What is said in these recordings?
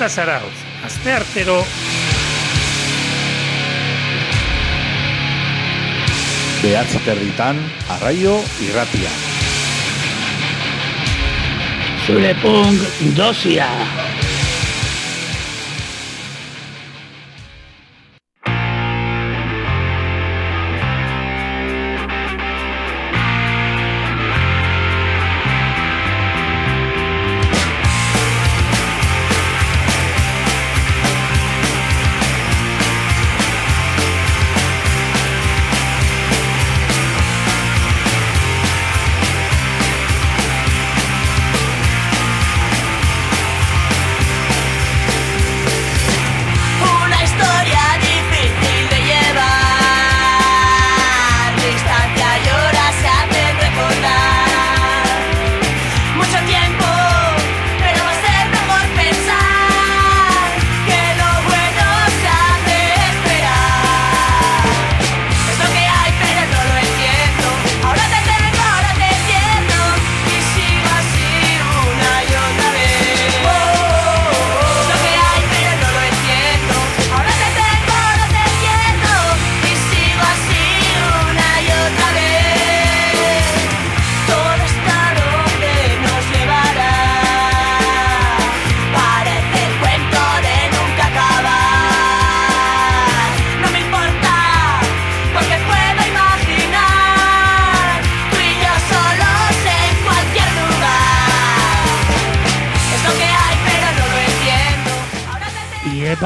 Zarata zarauz, azte artero Behatzi territan, arraio irratia. Zure punk dosia.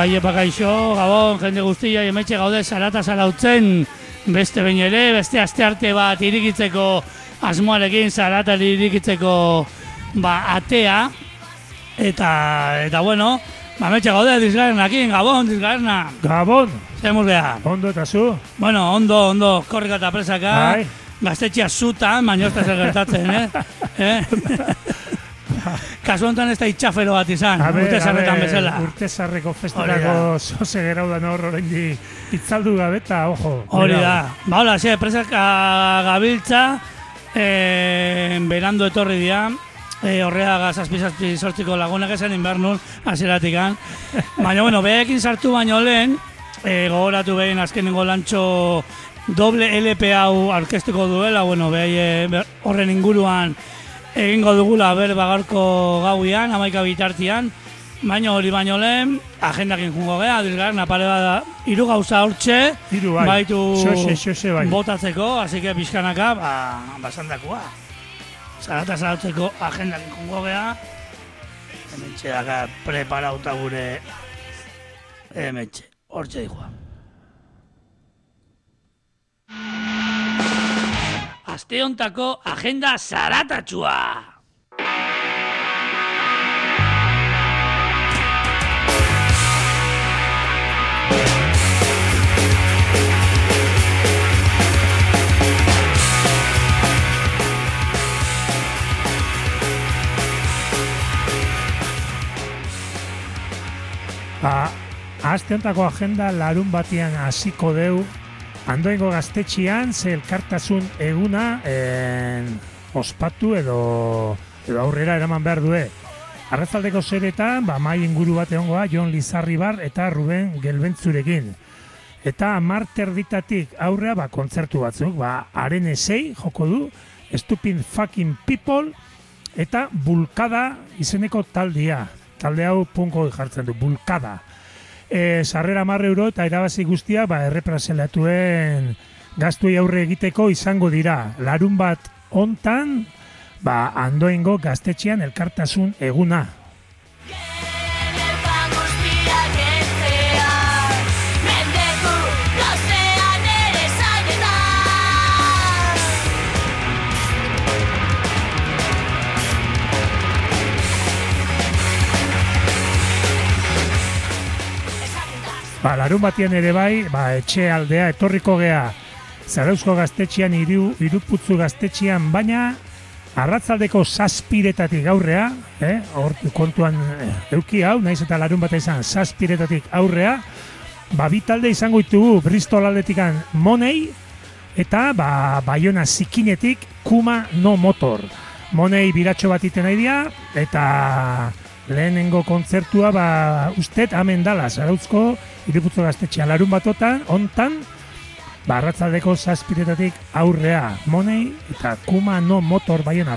Iepa gaixo, gabon, jende guztia, emetxe gaude zarata zarautzen, beste behin ere, beste aste arte bat irikitzeko asmoarekin, zarata irikitzeko ba, atea, eta, eta bueno, ba, emetxe gaude, dizgarrenakin, gabon, dizgarrena, Gabon, zemuz geha. ondo eta zu? Bueno, ondo, ondo, korrika eta presaka, Bai. gaztetxea zutan, baina ez da zer gertatzen, eh? eh? Kasu honetan ez da itxafero bat izan, urte zarretan bezala. urte zarreko Hori festarako zoze gerau da nor oraindi itzaldu gabe eta ojo. Hori da. Ba, hola, xe, presak gabiltza, eh, berando etorri dira, eh, horreaga zazpi zazpi sortziko lagunak esan inbernun, azeratikan. Baina, bueno, behekin sartu baino lehen, eh, gogoratu behin azkenengo lantxo doble LP hau aurkeztuko duela, bueno, behi eh, horren inguruan egingo dugula berba gaurko gauian, amaika bitartian, baina hori baino lehen, agendakin jungo geha, dilgarna pare bada, hiru gauza hortxe, Hiru bai. baitu Xoxe, xoxe bai. botatzeko, que pixkanaka, ba, basandakoa. Zarata zarautzeko agendakin jungo geha, hementxe daka preparauta gure hementxe, hortxe dikoa. Aste hontako agenda zaratatxua! Ba, hontako agenda larun batian hasiko deu Andoengo gaztetxian ze elkartasun eguna en, ospatu edo, edo aurrera eraman behar due. Arrazaldeko zeretan, ba, mai inguru bat egongoa, Jon Lizarribar eta Ruben Gelbentzurekin. Eta amar terditatik aurrea ba, kontzertu batzuk, ba, haren esei joko du, Stupid Fucking People, eta Bulkada izeneko taldia. Talde hau punko jartzen du, Bulkada. E, sarrera marre euro eta irabazi guztia ba, errepraselatuen gaztuei aurre egiteko izango dira. Larun bat hontan, ba, andoengo gaztetxean elkartasun eguna. Ba, larun batian ere bai, ba, etxe aldea etorriko gea. Zarauzko gaztetxean, iru, iruputzu gaztetxean, baina arratzaldeko zazpiretatik aurrea, eh? hor kontuan eh, euki hau, naiz eta larun bat izan zazpiretatik aurrea, ba, bi talde izango ditugu Bristol aldetikan Monei, eta ba, Baiona zikinetik Kuma no Motor. Monei biratxo bat iten nahi dira, eta lehenengo kontzertua, ba, ustet, amen dala, zarauzko, iriputzo gaztetxean larun batotan, ontan, ba, arratzaldeko zazpiretatik aurrea, monei eta kuma no motor baien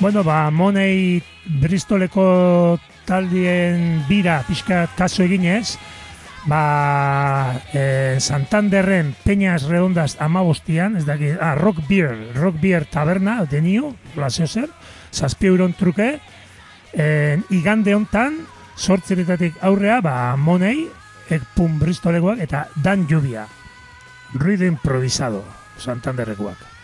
Bueno, ba, Monei Bristoleko taldien bira pixkat kaso eginez, ba, e, Santanderren Peñas Redondas amabostian, ez daki, ah, Rock Beer, Rock Beer Taberna, denio, laseo zer, zazpi euron truke, e, igande hontan, sortzeretatik aurrea, ba, Monei, ekpun Bristolekoak, eta Dan Lluvia, ruido improvisado, Santanderrekoak.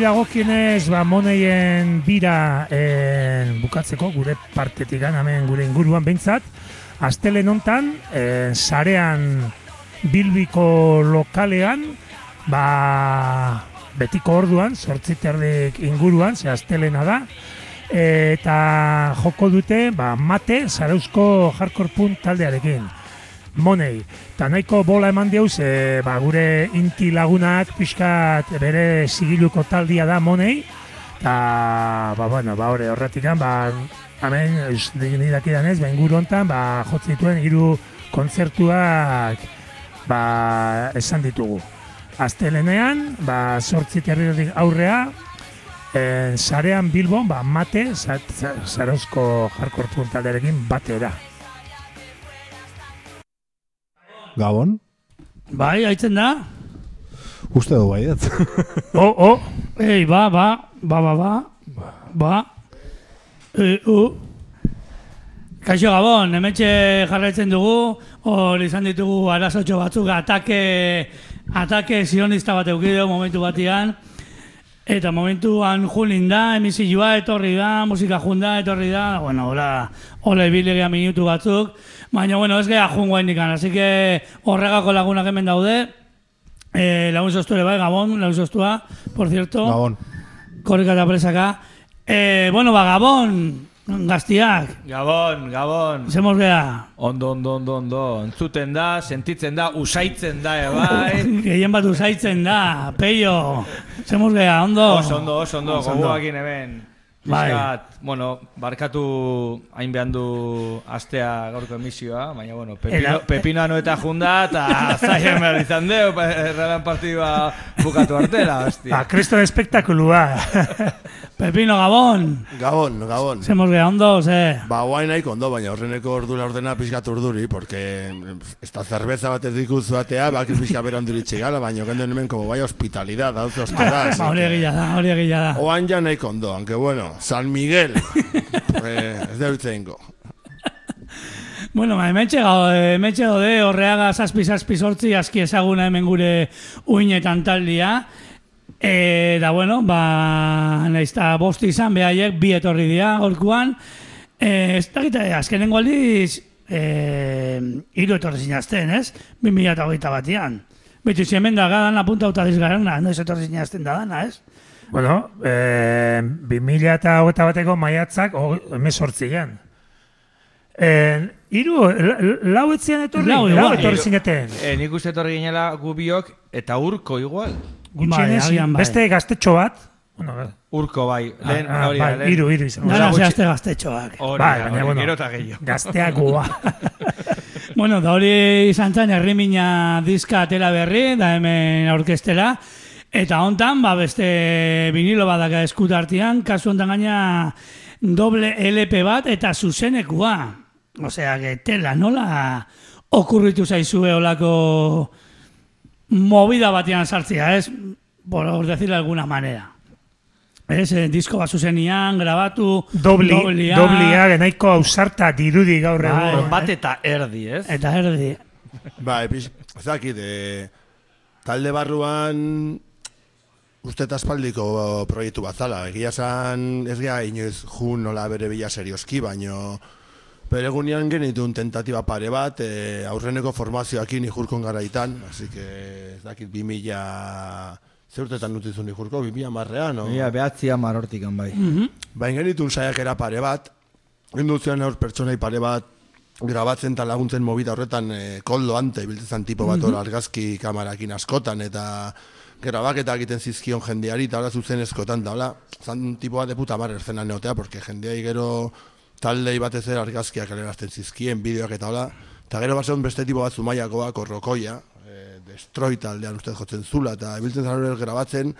Dagokienez, ba, moneien bira en, bukatzeko, gure partetik hemen gure inguruan behintzat, astelen hontan, en, sarean bilbiko lokalean, ba, betiko orduan, sortziterdik inguruan, ze astelena da, eta joko dute, ba, mate, zarauzko hardcore punk taldearekin. Monei. Eta nahiko bola eman diauz, e, ba, gure inti lagunak pixkat bere sigiluko taldia da Monei. Eta, ba, bueno, ba, hori horretikan, ba, hemen, eus, ni dakidan ez, ba, inguru hontan, ba, jotzen dituen hiru kontzertuak, ba, esan ditugu. Astelenean, ba, sortzi territotik aurrea, en, sarean Bilbon, ba, mate, za- za- zarauzko hardcore punk taldearekin batera. Gabon? Bai, haitzen da? Uste du bai, ez? Oh, oh, Ei, ba, ba, ba, ba, ba, ba, e, u. Kaixo Gabon, hemetxe jarraitzen dugu, hor izan ditugu arazotxo batzuk atake, atake zionista bat eukideo momentu batian, eta momentuan julin da, emisioa etorri da, musika junda etorri da, bueno, hola, hola ibilegea minutu batzuk, baina, bueno, ez geha jungoa indikan, así que horregako lagunak hemen daude, eh, lagun sosture bai, Gabon, lagun sostua, por cierto, Gabon. korrika eta presaka. Eh, bueno, ba, Gabon, gaztiak, Gabon, Gabon. zemos gea, Ondo, ondo, ondo, ondo. Entzuten da, sentitzen da, usaitzen da, ebai. gehien bat usaitzen da, peio, zemos gea, ondo. Oso ondo, oso ondo, Oso ondo. gogoakin hemen. Bai. Bueno, barkatu hain behan du astea gaurko emisioa, baina, bueno, pepino, Era- pepinoano eta junda, eta zaien behar izan deu, errelan partidua bukatu artela, ba, hostia. kriston espektakulua. Pepino Gabon, Gabon, Gabon. gea, ondo, ze. Ba, guain nahiko ondo, baina horreneko ordura ordena pixkat urduri, porque esta cerveza bat ez dikuzu batea, bak pixka bera onduritxe gala, baina genden hemen como bai hospitalidad, hau ostara. Ba, hori egila da, hori egila da. Oan ja nahiko ondo, aunque bueno, San Miguel, eh, ez da utzeingo. Bueno, ba, hemetxe gau, hemetxe gaude, horreaga zazpi zazpi sortzi aski ezaguna hemen gure uinetan taldia. E, da, bueno, ba, nahiz eta bost izan behaiek bi etorri dira gorkuan. E, ez dakit, eh, azkenengo aldiz, e, hiru etorri zinazten, ez? 2008 batian. Beti hemen da gadan apuntauta dizgarana, noiz etorri zinazten da dana, ez? bueno, eh, 2000 eta hogeita bateko maiatzak emesortzian. Eh, iru, la- lau etzian etorri? Lau, lau etorri zineten. E, nik uste etorri ginela gubiok, eta urko igual. Gutxienez, Bai, bai. beste gaztetxo bat. Bueno, Urko bai, lehen, ah, hori bai, lehen. iru, iru izan. Gutxi- zehazte gaztetxoak. Hori Bai, hori, bueno, gero eta gehiago. Gazteagoa. Bueno, da hori izan zen herrimina diska atera berri, da hemen aurkestela. Eta hontan, ba, beste vinilo badaka eskutartian, kasu hontan gaina doble LP bat eta zuzenekua. Osea, que tela, nola okurritu zaizue olako movida batean sartzea, ez? Por decirlo de alguna manera. Ez, eh, disko bat zuzenian, grabatu, Dobli, doblia, doblia, nahiko ausarta dirudi gaur Bai. egun. Bat eta erdi, ez? eta erdi. Ba, epiz, ez dakit, e, talde barruan uste eta aspaldiko proiektu bat zala. Egia esan ez gea inoiz jun nola bere bila serioski, baino bere gunean genitun tentatiba pare bat, e, aurreneko formazioakin ijurkon garaitan, así que ez dakit 2000 ze urtetan utzizun ijurko, 2000 marrean, no? Ia, behatzi amar hortikan bai. Bain genitun saiakera pare bat, induzian aur pertsonai pare bat, grabatzen eta laguntzen mobita horretan e, koldo ante, biltzen tipo bat hor argazki kamarakin askotan, eta grabaketa egiten zizkion jendeari, eta hola zuzen eskotan, da hola, zan tipo bat de puta mar erzena neotea, porque jendeai gero taldei batez ere argazkiak alerazten zizkien, bideoak eta hola, eta gero bazen beste tipo bat zumaiakoa, korrokoia, e, destroy taldean uste jotzen zula, eta biltzen zara grabatzen,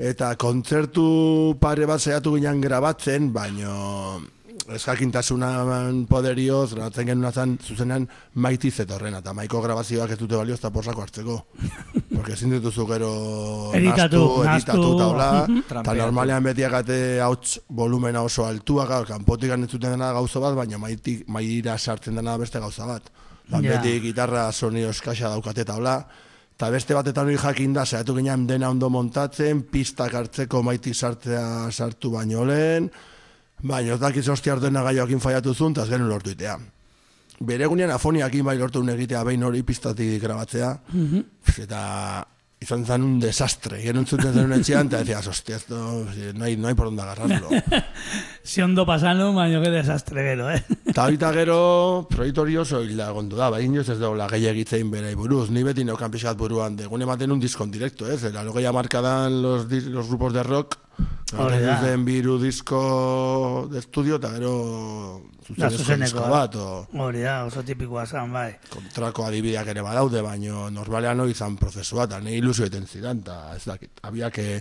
Eta kontzertu pare bat saiatu ginen grabatzen, baino eskakintasunan poderioz, grabatzen genuen zan zuzenean maiti zetorren, eta maiko grabazioak ez dute balio ez da porsako hartzeko. Porque ezin dituzu gero Editatu, editatu eta hola, eta normalean betiakate hauts volumena oso altua, gaur, kanpotik ez zuten dena gauza bat, baina maitik, maira sartzen dena beste gauza bat. Ba, Ja. Beti gitarra sonio eskaxa daukate eta hola, Eta beste batetan hori jakin da, saiatu ginen dena ondo montatzen, pistak hartzeko maitik sartzea sartu baino lehen, baina ez dakiz hosti dena gaioakin faiatu zuen, eta ez genuen lortu itea. Bere egunean afoniakin bai lortu egitea behin hori pistatik grabatzea, eta izan zen un desastre. Genuen zuten zen etxean, eta decías, hostia, esto, no hay, no hay por dónde agarrarlo. Si ondo pasano, baino que desastre gero, eh? Eta horita gero, proiektu hori oso hilda gondu da, bai inoz ez dagoela gehiagitzein bere buruz. Ni beti neukan pixat buruan, de gune ematen un disko en directo, ez? El alo markadan los, los grupos de rock, Hori da. zen biru disko de estudio, eta gero zuzenezko disko bat, o Hori da, oso tipikoa zan, bai. kontrako adibideak ere badaude, baino normalean hori izan prozesua, eta nahi ilusio eten zidan, eta ez dakit, abiak eh,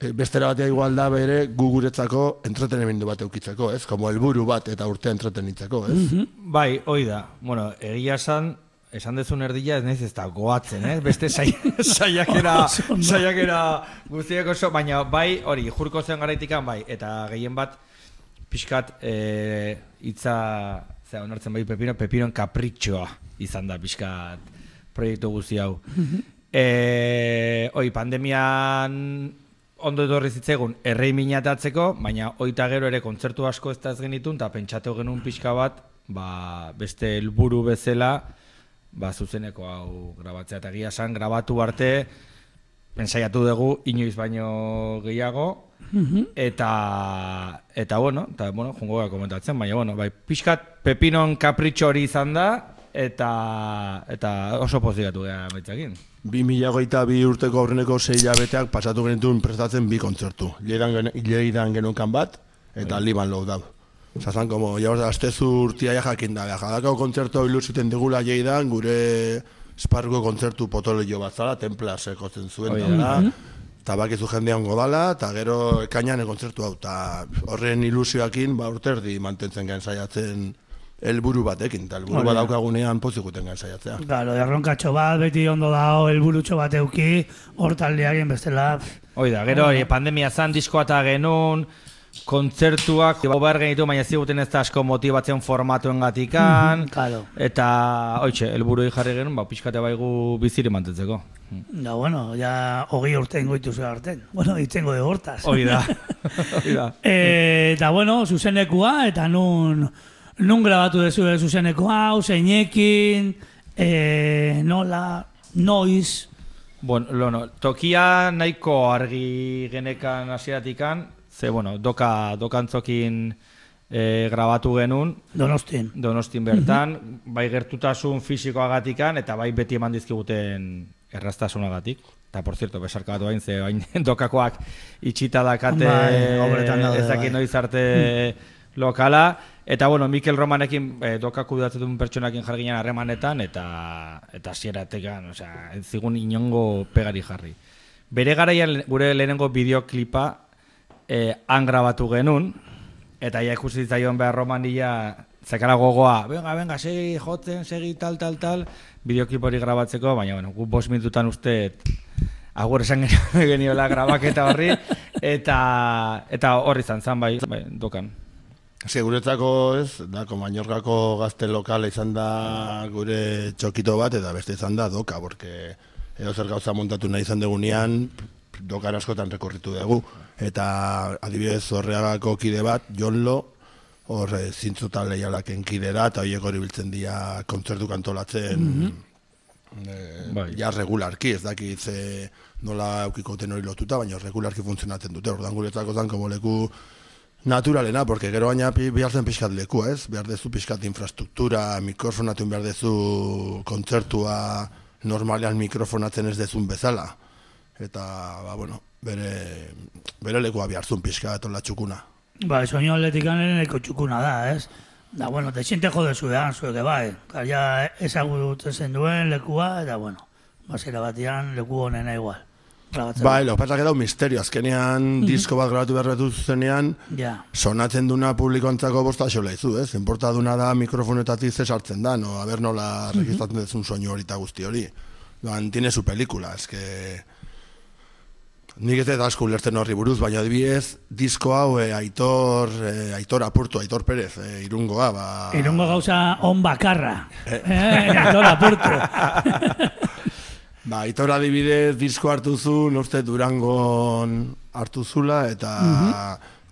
eh, bestera batea igual da bere gu guretzako entretenimendu bat eukitzeko, ez? Como helburu bat eta urtea entretenitzeko, ez? Bai, hoi da. Bueno, egia esan, esan dezun erdila ez naiz ez da goatzen, eh? Beste sai, saiakera, saiakera guztiak oso, baina bai, hori, jurko zen garaitikan, bai, eta gehien bat, pixkat, e, itza, zera, onartzen bai pepino, pepinon kapritxoa izan da pixkat proiektu guzti hau. e, hoi, pandemian ondo etorri zitzegun errei minatatzeko, baina oita gero ere kontzertu asko ez da ez genitun, eta pentsatu genuen pixka bat, ba, beste helburu bezala, ba, zuzeneko hau grabatzea. Eta egia esan, grabatu arte, pensaiatu dugu, inoiz baino gehiago, eta, eta bueno, eta, bueno, jungo komentatzen, baina, bueno, bai, pixkat pepinon kapritxo hori izan da, eta, eta oso pozigatu gara baitzakin. 2008 bi urteko aurreneko sei hilabeteak pasatu genituen prestatzen bi kontzertu. Lleidan, gen, Lleidan geneukan bat, eta Liban Low dau. Zazan, como, ya astezu urtia ja jakin da, jadako kontzertu ilusiten digula Lleidan, gure esparruko kontzertu potolio bat zala, templas ekotzen zuen Hoi da. Eta bakizu jendea ongo dala, eta gero ekainan kontzertu hau, eta horren ilusioakin, ba, urterdi mantentzen gen saiatzen helburu batekin, eta helburu Hori bat da. daukagunean pozikuten gen saiatzea. Claro, erronkatxo bat, beti ondo dago, helburutxo bat euki, hor taldeagin bestela, Hoi da, gero hori, pandemia zan diskoa eta genuen, kontzertuak, hau behar genitu, baina ziguten ez da asko motibatzen formatuen gatikan, claro. eta, oitxe, helburu jarri genuen, ba, pixkate baigu biziri mantentzeko. Da, bueno, ja hogei urte ingoitu zuen arten. Bueno, itzengo de hortaz. Hoi da, da. Eh, eta bueno, zuzenekua, eta nun, nun grabatu dezu zuzeneko hau, zeinekin, eh, nola, noiz, Bueno, lo, no, tokia nahiko argi genekan hasiatikan, ze, bueno, doka, dokantzokin e, grabatu genuen, donostin. donostin bertan, bai gertutasun fisikoagatikan, eta bai beti eman dizkiguten erraztasunagatik. Eta, por cierto, besarka bat bain, ze bain dokakoak itxita dakate Bai, obretan daude, ez dakit bai. noiz arte lokala. Eta, bueno, Mikel Romanekin e, dokak kudatzen duen pertsonakin jarri ginen harremanetan, eta eta zieratekan, osea, ez zigun inongo pegari jarri. Bere garaian gure lehenengo bideoklipa eh, han grabatu genuen, Eta ja ikusi zitzaion behar romania, zekara gogoa, venga, venga, segi jotzen, segi tal, tal, tal, bideoklip hori grabatzeko, baina, bueno, gu bost minututan uste agur esan geni- geniola grabaketa horri, eta eta horri izan zan, bai, bai, dokan. Ze guretzako ez, dako Mallorcako gazte lokala izan da gure txokito bat, eta beste izan da doka, porque edo zer gauza montatu nahi izan degunean, dokan askotan rekorritu dugu. Eta adibidez horreagako kide bat, Jon Lo, hor e, zintzuta lehialaken kidera, eta horiek hori biltzen dira kontzertu kantolatzen, eh, Bai. ja regularki, ez dakit ze nola eukiko ten hori lotuta, baina regularki funtzionatzen dute. Ordan guretzako zan como leku naturalena, porque gero baina behar zen pixkat leku, ez? Behar dezu pixkat infrastruktura, mikrofonatu behar dezu kontzertua normalean mikrofonatzen ez dezun bezala. Eta, ba, bueno, bere, bere lekua behar zuen pixkat hola txukuna. Ba, soño atletik eko txukuna da, ez? Da, bueno, te siente jode zuean, zueke bai. Karia ezagutzen zen duen lekua, eta, bueno, basera batean leku honena igual. Grabatzen. Bai, lo pasa que da un misterio, azkenean disko bat grabatu behar betu zuzenean, Ja. sonatzen duna publikoantzako bosta xola izu, ez? Importa duna da mikrofonetatik ze sartzen da, no? A ber nola registratzen dezun soinu hori eta guzti hori. Doan, tiene su película, es que... Nik ez dut asko ulertzen horri buruz, baina adibidez, disko hau eh, Aitor, eh, Aitor Apurtu, Aitor Perez, eh, irungoa, ba... Irungo gauza on bakarra. Eh, Aitor apurtu. Ba, Aitor adibidez disko hartu zu, uste Durangon hartu zula, eta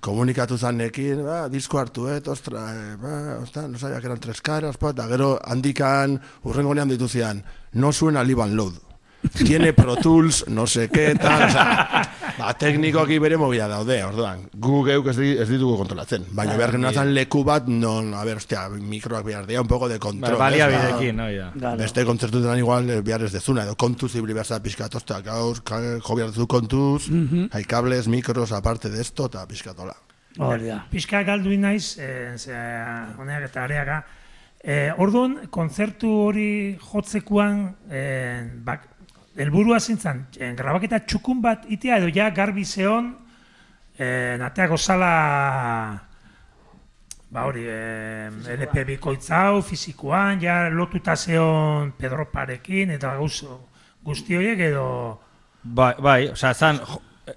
komunikatu zanekin, ba, disko hartu, et, ostra, eh, ba, ostra, no que eran tres caras, pa, eta gero handikan urrengonean dituzian, no suena Liban Load. Tiene Pro Tools, no sé qué, tal, o sea, ba, teknikoki bere mobila daude, orduan, gu geuk ez, di- ez ditugu kontrolatzen, baina behar genuen leku bat, non, a ver, ostia, mikroak behar dira, un poco de control. Ba, ez, baliabidekin, no. Claro. Beste kontzertuetan igual eh, behar ez dezuna, edo kontuz ibili behar zara pixkat, ostia, gaur, jo behar duzu kontuz, hay cables, micros, aparte de esto, eta pixkatola. Hori da. Pixka galdu naiz, e, ze, honeak eta areaga. E, orduan, kontzertu hori jotzekuan, e, bak, helburua zintzen, e, grabaketa txukun bat itea, edo ja garbi zeon, e, nateago zala, ba hori, e, LP bikoitza hau, fizikoan, ja lotuta zeon Pedro Parekin, eta gauz, guzti horiek edo... Bai, bai, osea, zan,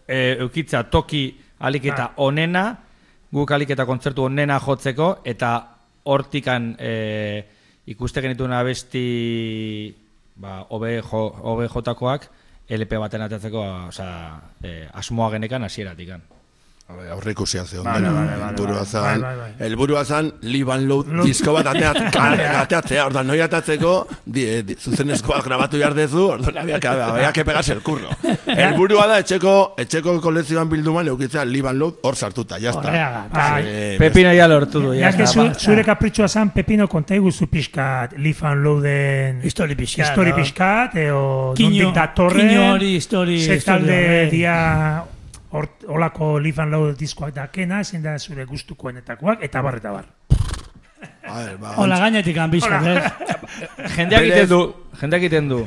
e, eukitza toki aliketa Bai. onena, guk aliketa kontzertu onena jotzeko, eta hortikan e, ikuste genituen abesti ba, OB, jo, LP baten atatzeko, osea, e, asmoa genekan hasieratikan. Aurre ikusia ze Vale, ondena. vale, vale, vale. zan, Bai, bai, bai. helburua zan, Liban Load disko bat ateat, ateatzea, ordan noi atatzeko, di, eh, di, zuzenezkoak grabatu behar dezu, ordan había que, había que pegarse el curro. Helburua da, etxeko, etxeko kolekzioan bilduman eukitzea Liban Load hor sartuta, jazta. Bai. Eh, Pepina ja lortu du, Ja, ja. eske zu, zure kapritxoa zan, Pepino, konta iguzu pixkat, Lifan Loaden... Histori pixkat. Histori pixkat, eo Kino- nondik datorren... kino hori, histori- Ze histori talde horre. dia hort, olako Lifan Load diskoak dakena, ezin da zure gustukoenetakoak, eta bar, eta bar. A ver, ba, Hola gainetik anbizkat, Hola. ez? Jendeak egiten du, jendeak egiten du.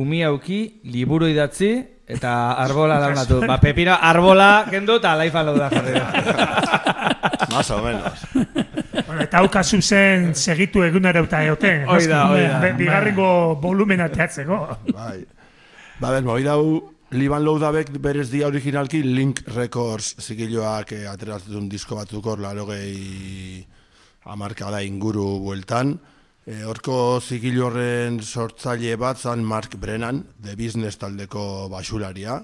Umi auki, liburu idatzi, eta arbola launatu. Ba, pepina arbola kendu eta laifan da jarri da. más o menos. Bueno, eta hau kasu zen segitu egunera eta eoten. Hoi da, hoi da. Bigarrengo volumena teatzeko. Bai. Ba, ben, moi dau, Liban Loudabek berez dia originalki Link Records zigiloak eh, ateratzen disko batzuk hor, laro gehi amarkada inguru bueltan. E, horko zigilo horren sortzaile bat zan Mark Brennan, The Business taldeko basularia.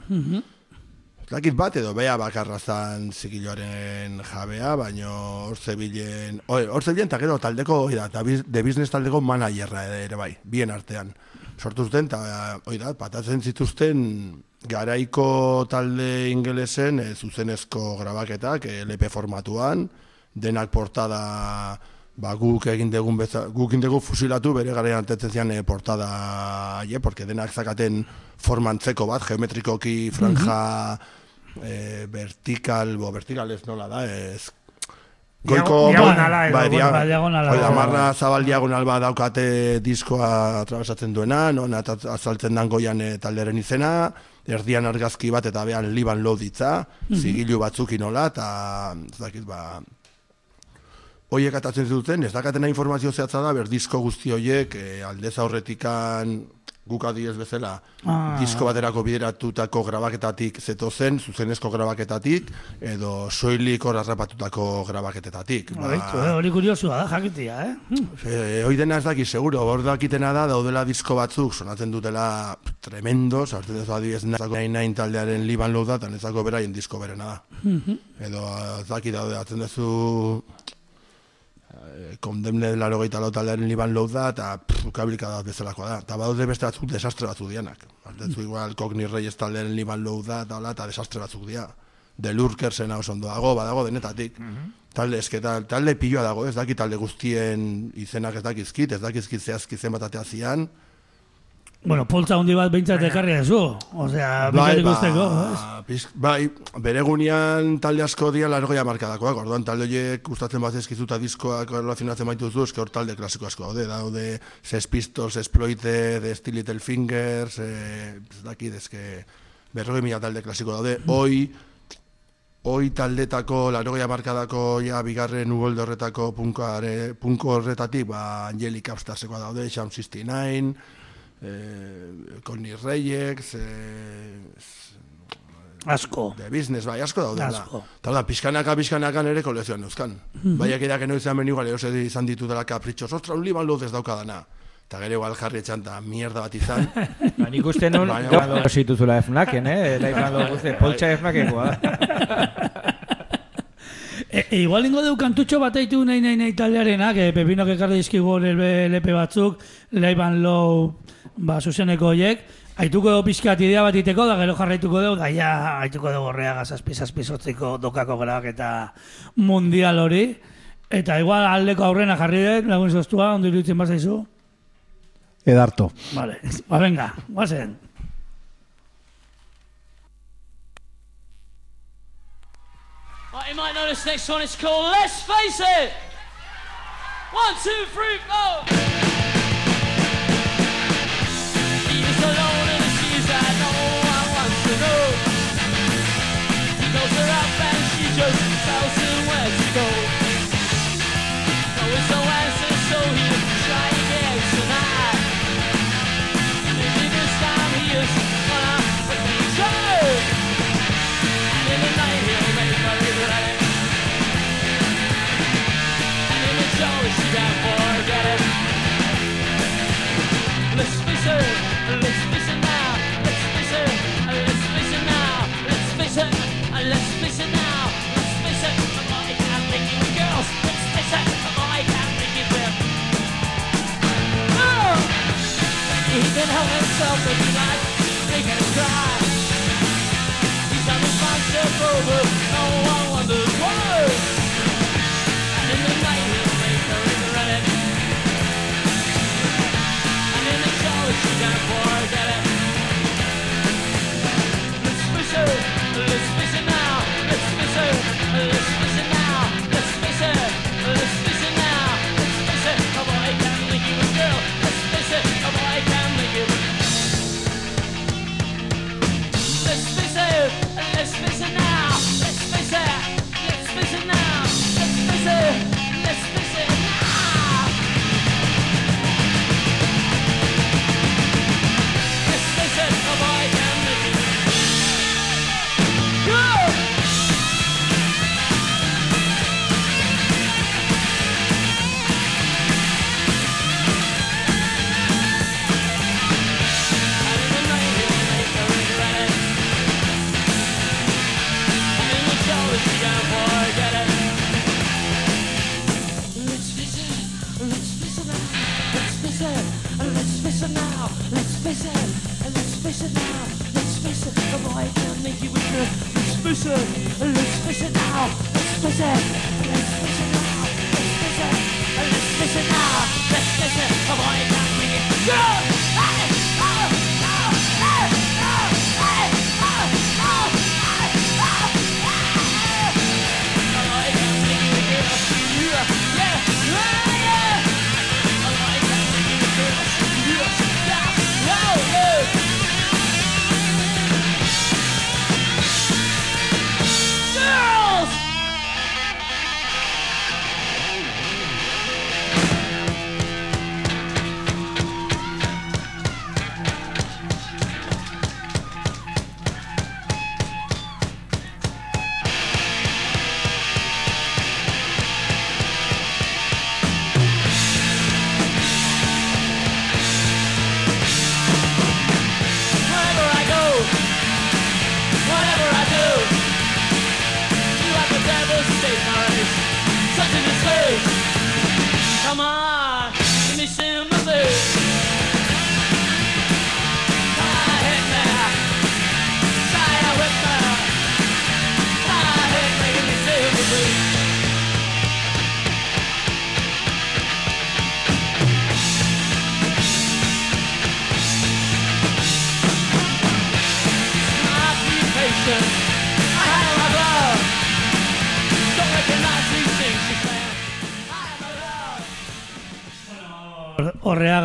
Ez dakit bat edo bea bakarra zan zigiloaren jabea, baino hor zebilen, hor zebilen eta gero taldeko, hoi da, eta biz- The Business taldeko managerra ere, bai, bien artean. Sortu zuten, eta da, patatzen zituzten garaiko talde ingelesen e, zuzenezko grabaketak, e, LP formatuan, denak portada ba, guk egin dugun beza, guk egin dugu fusilatu bere garaian antetzen zian e, portada je, porque denak zakaten formantzeko bat, geometrikoki franja e, vertikal, bo, vertikal ez nola da, ez Goiko, diagonala edo, bai, bueno, bai, diagonala. Hoi, amarra zabal diagonal bat daukate diskoa atrabesatzen duena, non azaltzen dan goian e, talderen izena, erdian argazki bat eta behan liban loditza, zigilu batzukin nola, eta ez dakit, ba, Hoiek atatzen zuten, ez dakatena informazio zehatza da, ber disko guzti hoiek e, aldez aurretikan guk adiez bezala, Ah. disko baterako bideratutako grabaketatik zetozen, zuzenezko grabaketatik, edo soilik hor arrapatutako grabaketetatik. Ba, eh, hori kuriosua da, jakitia, eh? Hm. E, hoi dena ez daki, seguro, hor dakitena da, daudela disko batzuk, sonatzen dutela tremendo, sartzen duzu adibidez nazako nahi nahi taldearen liban lou da, eta nezako beraien disko berena da. Edo, ez daki daude, atzen duzu kondemne laro gehieta lau taldearen liban lou da, eta kabilka da bezalakoa da. Eta badaude beste batzuk desastre batzuk dianak. Artetzu igual, Cogni Reyes taldearen liban lou da, eta hola, eta desastre batzuk dia. De Lurkersena oso ondo dago, badago denetatik. Talde esketa, talde piloa dago, ez daki talde guztien izenak ez dakizkit, ez dakizkit zehazki zenbat atea zian. Bueno, poltza hundi bat behintzat ekarri ezu. Osea, bai, ikusteko, ez? pizk- bai, bere gunean talde asko dira largoia markadakoak, orduan talde horiek gustatzen bat ezkizuta diskoak relazionatzen baituzu, eske hor talde klasiko asko daude, daude Sex Pistols, Exploited, Still Little Fingers, eh, ez dakit, eske berrogei mila talde klasiko daude, hoi, hoi taldetako, largoia markadako, ja, bigarren ugolde horretako punkare, punko horretatik, ba, Angelic Upstarsekoa daude, Sham 69, eh, Connie Reyes, eh, Asko. de business, bai, asko daudela. Asko. Eta da, pixkanaka, pixkanaka nere kolezioan euskan. Baiak edak eno izan beni igual, eose izan ditu dela kapritxos, ostra, un liban luz ez daukadana. Eta gero igual jarri etxan, eta mierda bat izan. Ba, nik uste nun, Baina- gero zituzula efnaken, eh? Laifan lo guzti, poltsa efnakekoa da. E, e, igual ingo deu kantutxo bat eitu nahi nahi nahi taldearena, que Pepinok ekarri dizkigu hor LP batzuk, Leiban Low, ba, zuzeneko hoiek, Aituko dugu pixkat idea bat iteko, da gero jarraituko dugu, da ja, aituko dugu horreaga zazpi zazpi sortziko dokako grabak eta mundial hori. Eta igual aldeko aurrena jarri dut, lagun zoztua, ondo iruditzen bazaizu. Edarto. Vale, ba venga, guazen. Right, you might know this next one. It's called Let's Face It. One, two, three, four. Just He can help himself if he likes. Face it, let's face it now. Let's face it, the boy can make you a. Let's face it, let's face it now. Let's face it,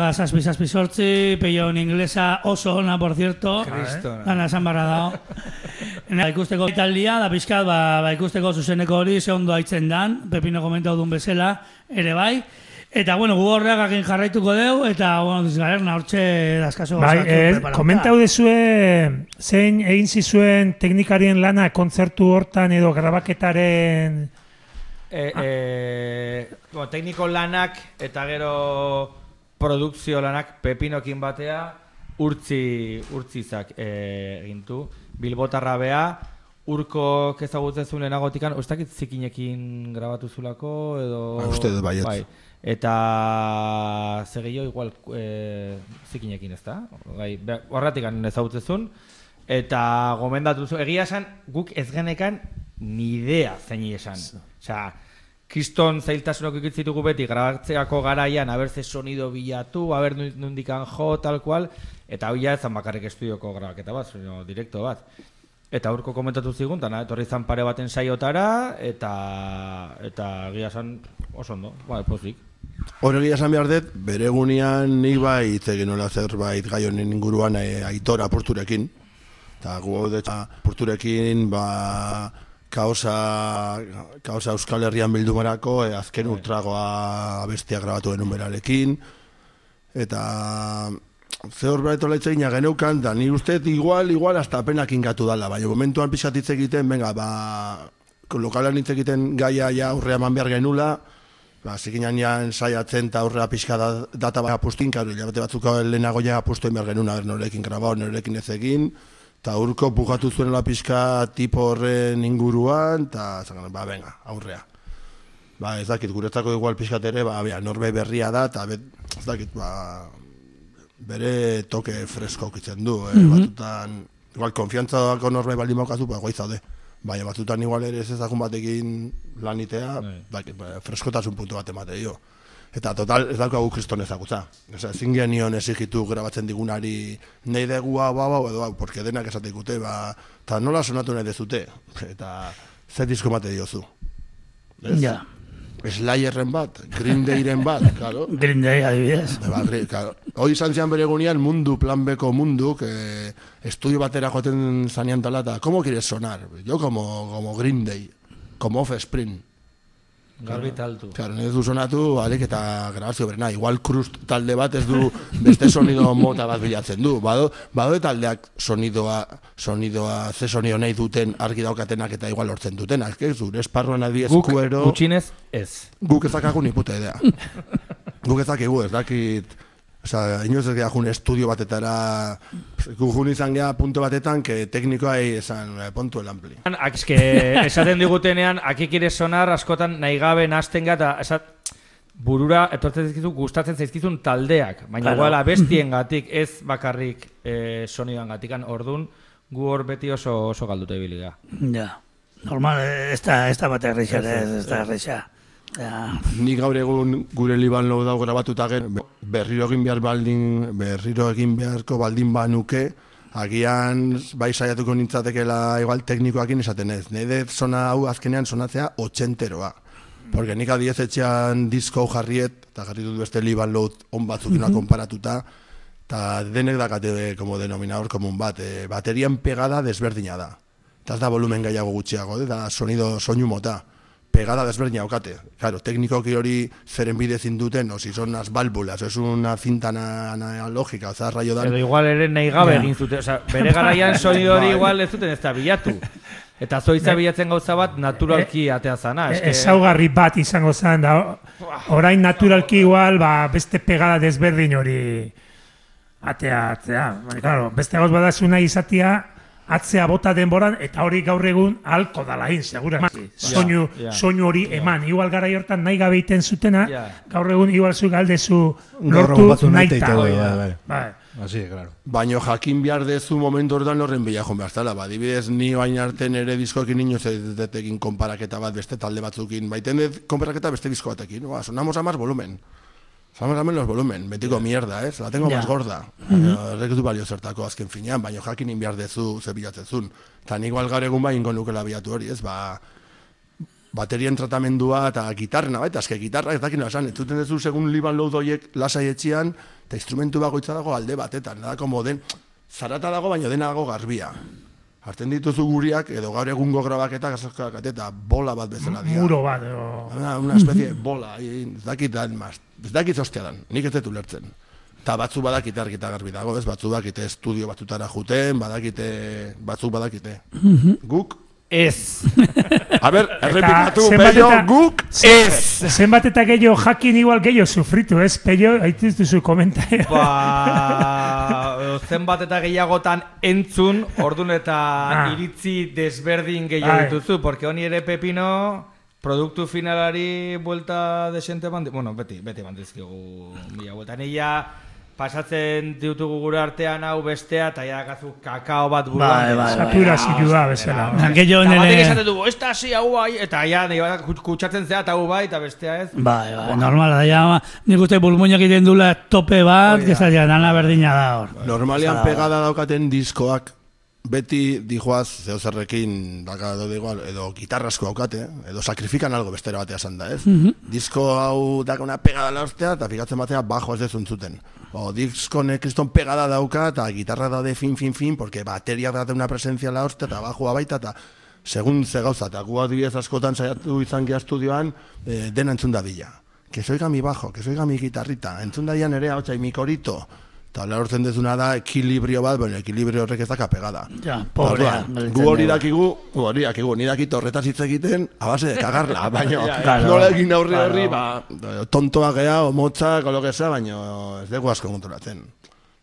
Horreaga zazpi zazpi sortzi, peion inglesa oso ona, por cierto. Kristona. Dana esan barra dao. Ba, ikusteko italdia, da pixkat, ba, ba, ikusteko zuzeneko hori, ze ondo haitzen dan, Pepino komentau duen bezala, ere bai. Eta, bueno, gu horreagakin jarraituko deu, eta, bueno, dizgalerna, hortxe dazkaso Bai, eh, komentau dezue zein egin zizuen teknikarien lana kontzertu hortan edo grabaketaren E, e, bueno, tekniko lanak eta gero produkzio lanak pepinokin batea urtzi, urtzizak e, egintu. Bilbotarra bea, urko ezagutzen zuen lehenagotikan, ustakit zikinekin grabatu zulako edo... Ba, uste dut baietz. Bai. Eta zegio igual e, zikinekin ez da? Bai, horretik ezagutzen zuen. Eta gomendatu zu, egia esan, guk ez genekan ni idea zein esan. Osea, kriston zailtasunok ikitzitugu beti grabatzeako garaian, haber ze sonido bilatu, haber nu- nundikan jo, tal cual, eta hau ja ezan bakarrik estudioko grabaketa bat, sino direkto bat. Eta aurko komentatu zigun, eta etorri zan pare baten saiotara, eta eta egia esan oso ondo, bai, pozik. Hori esan behar dut, bere egunean nik bai hitz egin nola zerbait gai honen inguruan e, aitor apurturekin. Eta gu hau dut apurturekin, ba, kaosa, kaosa Euskal Herrian bildumarako, e, azken ultragoa abestia grabatu genuen berarekin. Eta ze hor behar etola itzegina geneukan, da ni uste igual, igual, hasta apenak ingatu dala, baina momentuan pixat hitz egiten, venga, ba, lokalan hitz egiten gaia ja aurrea eman behar genula, ba, zikinan ja ensaiatzen eta aurrea pixka da, data bat apustin, karo, hilabete batzuk lehenago ja apustu behar genuna, norekin grabau, norekin ez egin, eta urko bugatu zuenela pixka tipo horren inguruan, eta zangan, ba, venga, aurrea. Ba, ez dakit, guretzako igual pixkat ere, ba, bea, norbe berria da, eta ez dakit, ba, bere toke fresko kitzen du, eh? batutan, igual, konfiantzako norbe baldin maukazu, ba, goiz zaude. Baina batzutan igual ere ez ezagun batekin lanitea, dakit, ba, freskotasun puntu bat emate dio. Eta total, ez daukagu kriston ezagutza. Osea, ezin genion exigitu grabatzen digunari nahi dugu hau, hau, hau, edo hau, porque denak esate dikute, ba, eta nola sonatu nahi dezute, eta ze disko mate diozu. Ez? Ja, Slayerren bat, Green Dayren bat, claro. Green Day adibidez. Ba, claro. Hoi izan zian bere egunean mundu, plan beko mundu, que estudio batera joaten zanean tala, eta, ¿cómo quieres sonar? Yo como, como Green Day, como Offspring. Garbi taltu. Claro, ez du sonatu, alik eta grabazio berena. Igual Crust talde bat ez du beste sonido mota bat bilatzen du. Bado, bado taldeak sonidoa, sonidoa, ze sonido nahi duten argi daukatenak eta igual hortzen dutenak. Ez zure esparruan adiez Guk gutxinez ez. guk ezakagu ni puta idea. guk ezakigu, ez dakit, Osa, inoz ez gehiagun estudio batetara, jun izan geha punto batetan, que teknikoa esan eh, puntu el ampli. Akizke, esaten digutenean, ere sonar askotan nahi gabe nazten gata, esat, burura etortzen zaizkizu gustatzen zaizkizun taldeak, baina Claro. igual abestien gatik ez bakarrik e, sonidoan gatikan, ordun gu hor beti oso, oso galduta ibili. Ja. Normal, ez da, ez da bat erreixa, ez, ez da erreixa. Ja. Ni gaur egun gure liban lo dago grabatuta gen berriro egin behar baldin berriro egin beharko baldin banuke agian bai saiatuko nintzatekela igual teknikoakin esaten ez. Nede sona hau azkenean sonatzea otxenteroa. Porque nik adiez etxean disko jarriet, eta jarri dut beste liban load on batzukina konparatuta, eta denek dakate como denominador komun bat, e, baterian pegada desberdina da. Eta ez da volumen gehiago gutxiago, eh, da sonido soinu mota pegada desberdina aukate. Claro, teknikoki hori zeren bidez induten, o si son unas válvulas, o es una cinta ana- analógica, o sea, rayo dan... Edo igual ere nahi gabe egin zuten, osea, bere garaian sonido hori Bai. igual ez zuten ez da bilatu. Eta zoitza bilatzen gauza bat naturalki atea zana. E- eske- ezaugarri bat izango zen da o- orain naturalki igual ba, beste pegada desberdin hori atea atea. Baina, claro, beste gauz badazu nahi izatea atzea bota denboran, eta hori gaur egun alko dala segura. soinu, ja. soinu hori eman. Igual gara hortan nahi gabe iten zutena, Ja. gaur egun igual zu galdezu lortu nahi nahi ta. teite, hori bai, bai. Bai. Así, claro. Baino jakin behar dezu momentu horretan horren bila joan behar zela. Ba, adibidez, ni bain arte nere diskoekin inoz ez egin konparaketa bat beste talde batzukin. Baiten dut konparaketa beste disko batekin. Ba, sonamos a más volumen. Sonamos a menos volumen. Betiko mierda, ez? La tengo Ja. más gorda. Baina, Horrek du balio zertako azken finean, baino jakin behar dezu ze bilatzezun. Eta nik igual gaur egun bai ingo nukela bilatu hori, ez? Ba, baterien tratamendua eta gitarrena, baita, eske gitarra ez dakina esan, entzuten duzu segun liban load horiek lasai etxian, eta instrumentu bakoitza dago alde batetan, da como den, zarata dago, baina dena dago garbia. Hartzen dituzu guriak, edo gaur egungo grabaketak, azokak eta bola bat bezala dira. Muro bat, edo... Una, una especie de bola, ez dakit dan, mas, ez dakit ostia dan, nik ez dut ulertzen. Eta batzu badakite argita garbi dago, ez? Batzu badakite estudio batzutara juten, badakite, batzuk badakite. Guk, Ez. a ber, errepikatu, eta- guk, Ez! Zenbat eta gehiago jakin igual gehiago sufritu, ez? Pello, haituz duzu komentario. Ba, zenbat eta gehiagotan entzun, ordun eta Ah. iritzi desberdin gehiago dituzu, porque honi ere pepino, produktu finalari buelta desente bandi, bueno, beti, beti bandizkigu mila buelta. Nila pasatzen ditugu gure artean hau bestea, eta ja gazu kakao bat buruan. Bai, bai, bai. Saturazioa bezala. Gehio Eta batek esaten dugu, ez da hasi hau bai, eta ja, kut- kutsatzen zea, eta hau bai, eta bestea ez. Bai, bai, normala da, ja, nik uste bulmuñak egiten dula tope bat, que ja, dana berdina da hor. Normalean pegada daukaten diskoak beti dijoaz zeo zerrekin daka edo igual edo gitarrasko daukate, edo sakrifikan algo bestera batea esan da, ez? Disko hau daka una pegada la hostia eta fikatzen batea bajo ez dezun zuten. O disko ne kriston pegada dauka eta gitarra da de fin fin fin porque bateria da una presencia la hostia eta bajoa baita eta segun ze gauza eta gu adibidez askotan saiatu izan gea estudioan eh, dena entzun dadila. Que soiga mi bajo, que soiga mi guitarrita, entzun daia nere ahotsa mi corito. Eta lortzen dezuna da ekilibrio bat, bueno, ekilibrio horrek ez daka pegada. Ja, pobrea. Gu hori dakigu, gu hori dakigu, ni dakit horretaz hitz egiten, a base de cagarla, baina Claro. nola egin aurri horri, ba, tontoa gea, o motzak, o lo que sea, baina ez dugu asko konturatzen.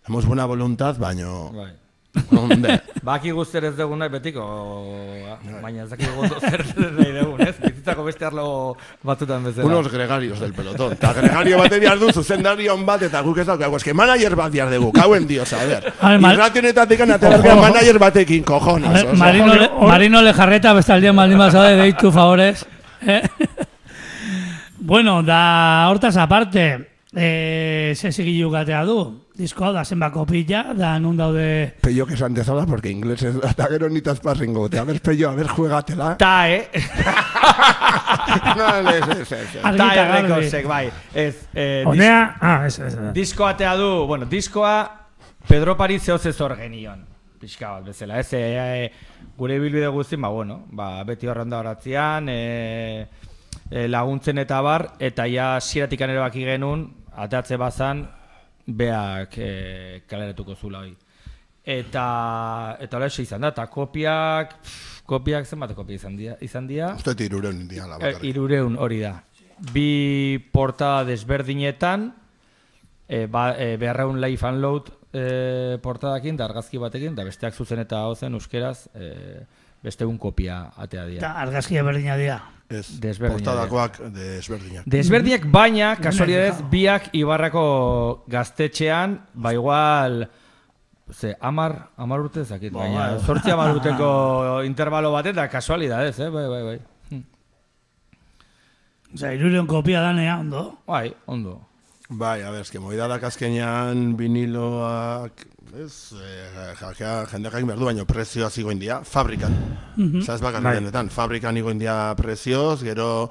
Hemos buena voluntad, baina... Onde, Baki guzter ez dugun nahi betiko, baina ez dakigu ondo zer nahi dugun, ez? Bizitzako beste arlo batzutan bezala. unos gregarios del pelotón. Eta gregario bat ediar du, zuzendarion bat, eta guk ez daukagu, eske manager bat diar dugu, kauen dios, a ver. Irrationetatik anatea manager batekin, cojones. Ver. Marino, le, Marino Lejarreta bestaldean baldin bazaude deitu favorez. Eh? bueno, da hortaz aparte, eh, ze zigilu gatea du. Disko hau da zenbako pila, da nun daude... Que esan dezala, porque inglés ez eta gero nitaz parringo. A ver, Pello, a ver, juegatela. Ta, eh? no, ez, ez, ez, Ta errekosek, bai. Ez, eh, Honea, ah, ez, ez, diskoa atea du, bueno, diskoa Pedro Pari zehoz ez hor genion. Pixka bat bezala, ez, e, e, gure bilbide guztin, ba, bueno, ba, beti horren da horatzean, e, e, laguntzen eta bar, eta ja sieratik ere baki genuen, ateatze bazan, beak e, kaleratuko zula hoi. Eta, eta hola izan da, eta kopiak, pff, kopiak zenbat kopia izan dira, izan dira? Uste tiruren indiala E, bakarrik. irureun hori da. Bi portada desberdinetan, e, ba, e, beharraun live and load e, portadakin, da argazki batekin, da besteak zuzen eta hozen euskeraz, e, beste un kopia atea dira. Da, argazkia berdina dira. Ez, portadakoak desberdinak. Desberdinak baina, kasualidadez, biak Ibarrako gaztetxean, ba igual, ze, amar, amar urte zakit, baina, zortzi amar urteko intervalo bat eta kasualidadez, eh, bai, bai, bai. Hm. Osa, irureun kopia danea, ondo. Bai, ondo. Bai, a ber, eske moida da azkenean viniloak, ez, eh, jakea, jendeak egin behar du, baina prezioa zigo india, fabrikan. Osa ez bakarrik Bai. dendetan, fabrikan igo india prezioz, gero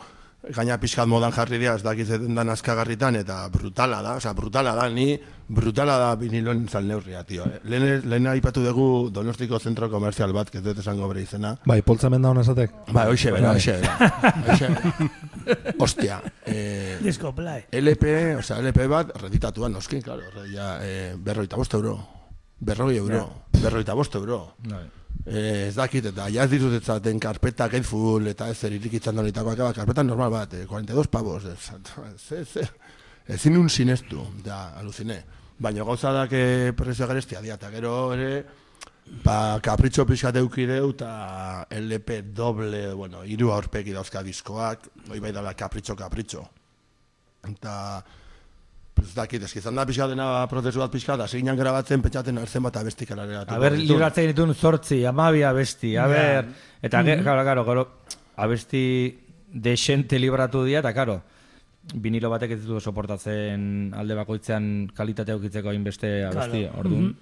gaina pixkat modan jarri dira, ez dakizetan dan askagarritan, eta brutala da, oza, brutala da, ni brutala da viniloen zal neurria, tio. Eh? Lehen, lehen aipatu dugu Donostiko zentro komerzial bat, ez dut esango bere izena, Bai, poltzamen da hona esatek. Bai, hoxe bera, hoxe bera. Hoxe bera. Ostia, eh, Disko play. LP, o sea, LP bat, reditatuan, noski, claro, re, ja, eh, berroita bost euro. Berroi euro. Berroita bost euro. Bai. Eh, ez dakit, eta ja ez ditut etzaten karpeta gatefull, eta ez zer irikitzan donitakoak, karpeta normal bat, eh, 42 pavos, ez, ez, ez, ez, ezin un sinestu, da, alucine. Baina gauza da que prezioa garestia dia, eta gero ere, Ba, kapritxo pixkat eukideu, eta LP doble, bueno, hiru aurpegi dauzka diskoak, hoi bai dala kapritxo, kapritxo. Eta, ez dakit, eski izan da pixka dena prozesu bat pixka, da seginan grabatzen, pentsaten arzen bat abestik alareratu. A ber, libratzen ditun zortzi, amabi abesti, a ber, eta, ge, claro, claro, claro, abesti desente libratu dira, eta, claro, vinilo batek ez ditu soportatzen alde bakoitzean kalitatea ukitzeko hainbeste abesti, orduan.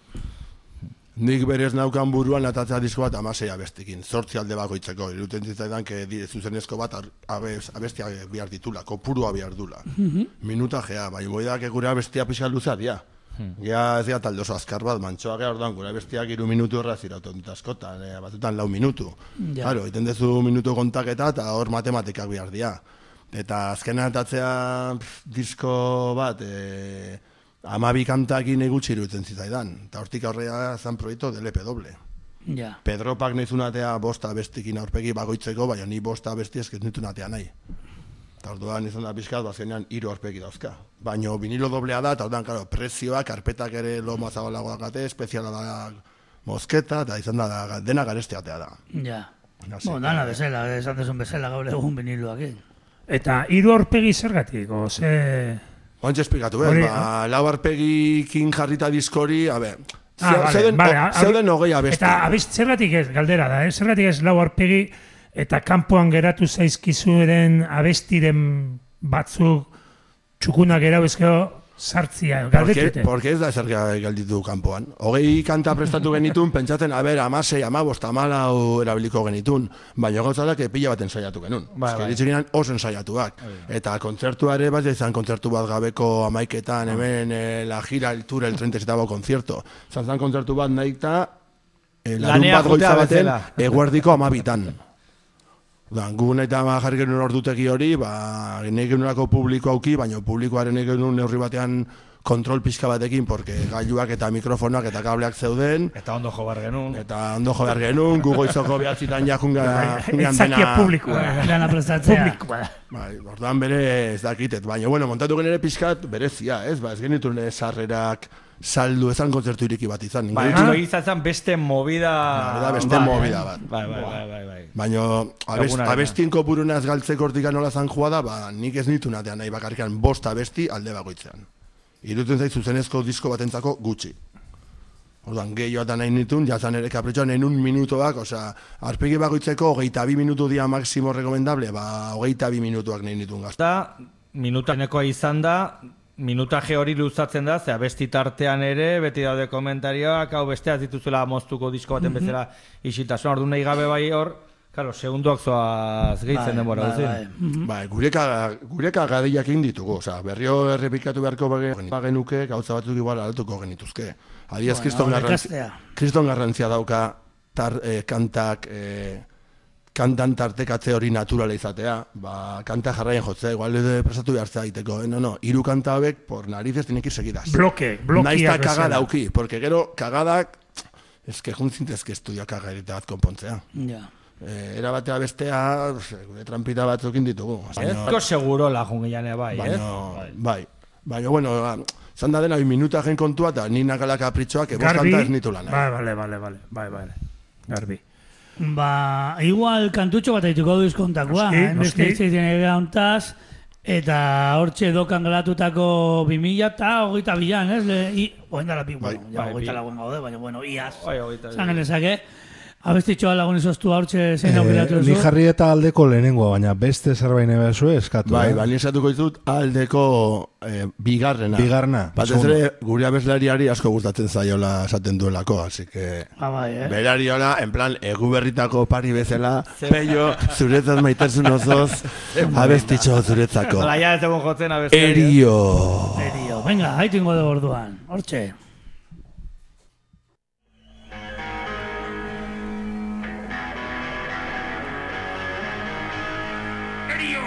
Nik berez naukan buruan atatzea disko bat amasei abestikin, zortzi alde bakoitzeko, iruten zitzaidan, que di- zuzenezko bat abes, abestia bihar ditula, kopurua bihar dula. Minuta gea, bai, boi da, que gure abestia pixka luza dia. Gea ez dira talde oso azkar bat, mantxoa gea orduan, gure abestiak iru minutu horra zirauten dut askotan, eh, batutan lau minutu. Ja. Claro, iten dezu minutu kontaketa eta hor matematikak bihar dia. Eta azkena atatzea pff, disko bat, e, amabi kantakin egutsi iruditzen zitzaidan. Eta hortik aurrera zan proiektu del LP doble. Ja. Pedropak nahi zunatea bosta bestikin aurpegi bagoitzeko, baina ni bosta besti ez nitu natea nahi. Eta orduan izan da pixkat, bazkenean hiru aurpegi dauzka. Baina vinilo doblea da, eta orduan, claro, prezioa, karpetak ere loma zabalagoak ate, espeziala da mozketa, eta izan da, da dena garesteatea da. Ja. Bo, que- dana bezala, esan dezun bezala gaur egun biniloak. Eta hiru aurpegi zergatik, ze... Oantxe esplikatu, eh? Ba, lau arpegikin jarrita diskori, a ber, Ah, vale, zeuden, vale, o- zeuden hogei abesti. Eta abest, zergatik ez, galdera da, eh? zergatik ez lau aurpegi eta kanpoan geratu zaizkizueren abestiren batzuk txukunak erau ezkero sartzia, Porque, galdetute. porque ez da ezer galditu kanpoan. Hogei kanta prestatu genitun, pentsatzen, a ber, amasei, amabost, amalau erabiliko genitun, baina gauza da, que pila baten saiatu genuen. Bai, Eske bai. ditzen ginen oso saiatuak. Eta kontzertuare bat izan kontzertu bat gabeko amaiketan, hemen eh, la gira, el tour, el 37 konzerto. Zan zan kontzertu bat nahi eta eh, larun bat goitza baten, eguerdiko amabitan. Da, gu nahi eta jarri genuen ordutegi hori, ba, nahi genuenako publiko auki, baina publikoaren nahi genuen neurri batean kontrol pixka batekin, porque gailuak eta mikrofonoak eta kableak zeuden, Eta ondo jo bar genuen. eta ondo jo behar genuen, gu goizoko behatzitan ja junga, jungan Etzakia dena... publikoa. Dana prestatzea. Publikoa da. Bai, orduan bere ez dakitet, baina bueno, montatu genere pixkat berezia, ez? Ba, ez genituen sarrerak saldu ezan kontzertu iriki bat izan. Bai, hori izan zen beste movida... Bai, da beste movida bat. Bai, bai, bai, bai, bai. Baina abest, abestien kopurunaz galtzeko hortik nola zan joa da, ba, nik ez nitu natean nahi bakarrikan bost abesti alde bakoitzean. Irutzen zait zuzenezko disko batentzako gutxi. Orduan, gehiago eta nahi nitun, jazan ere kapritxoan en un minutoak, osea, arpegi bakoitzeko hogeita bi minutu dia maksimo rekomendable, ba, hogeita bi minutuak nahi nitun gazta. Da, minutanekoa izan da, minutaje hori luzatzen da, ze abesti tartean ere, beti daude komentarioak, hau besteaz dituzuela moztuko disko baten bezala isiltasun, ordu nahi gabe bai hor, Claro, segunduak zoaz gehitzen denbora bai, guztien. bai. Ba, gureka, gureka gadeiak egin ditugu, osea, berrio errepikatu beharko bage- bagenuke, gauza batzuk igual altuko genituzke. Adiaz, Bueno, kriston garrantzia, kriston garrantzia dauka tar, eh, kantak, eh, kantan tartekatze hori naturala izatea, ba, kanta jarraien jotzea, igual edo prestatu behar egiteko, eh? no, no, hiru kanta hauek, por narices tiene que ir seguidas. Bloke, blokiak Naiz eta bezala. kagada auki, porque gero kagadak, ez que juntzintezke estudia kagarite bat konpontzea. Ja. Eh, era batea bestea, gure trampita batzukin ditugu. Ezko seguro la jungiane bai, ez? Baina, bai. Baina, bueno, ba, zan da dena, minuta gen kontua, eta ni nakala kapritxoak, ebos kanta ez nitu lan. Bai, bale, bale, bale, bai, bale. Garbi. Ba, igual kantutxo bat aituko duiz kontakoa. Noski, eh? Beste egiten ere hontaz, eta hortxe dokan galatutako 2000 eta hogeita bilan, ez? Le, i, oindala bi, Bai, bueno, ja, bai, hogeita bi. lagoen gaude, baina, bueno, iaz. Hogeita. Zan genezake, abestitxoa lagun izoztu hortxe zein aukeratu Eh, duzu. ni jarri eta aldeko lehenengoa, baina beste zerbait nahi bezu eskatu. Bai, eh? bai, ni esatuko dizut aldeko eh, bigarrena. Bigarrena, Bat ez ere, gure abeslariari asko gustatzen zaiola esaten duelako, así que... Ba, bai, eh? Berariola, en plan, egu berritako pari bezala, peio, zuretzat maitasun osoz, abestitxo zuretzako. Hala, ja ez jotzen abesti. Erio. Erio, venga, haitu ingo dugu orduan, hortxe. Erio!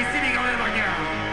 Izinik gabe baina! Epika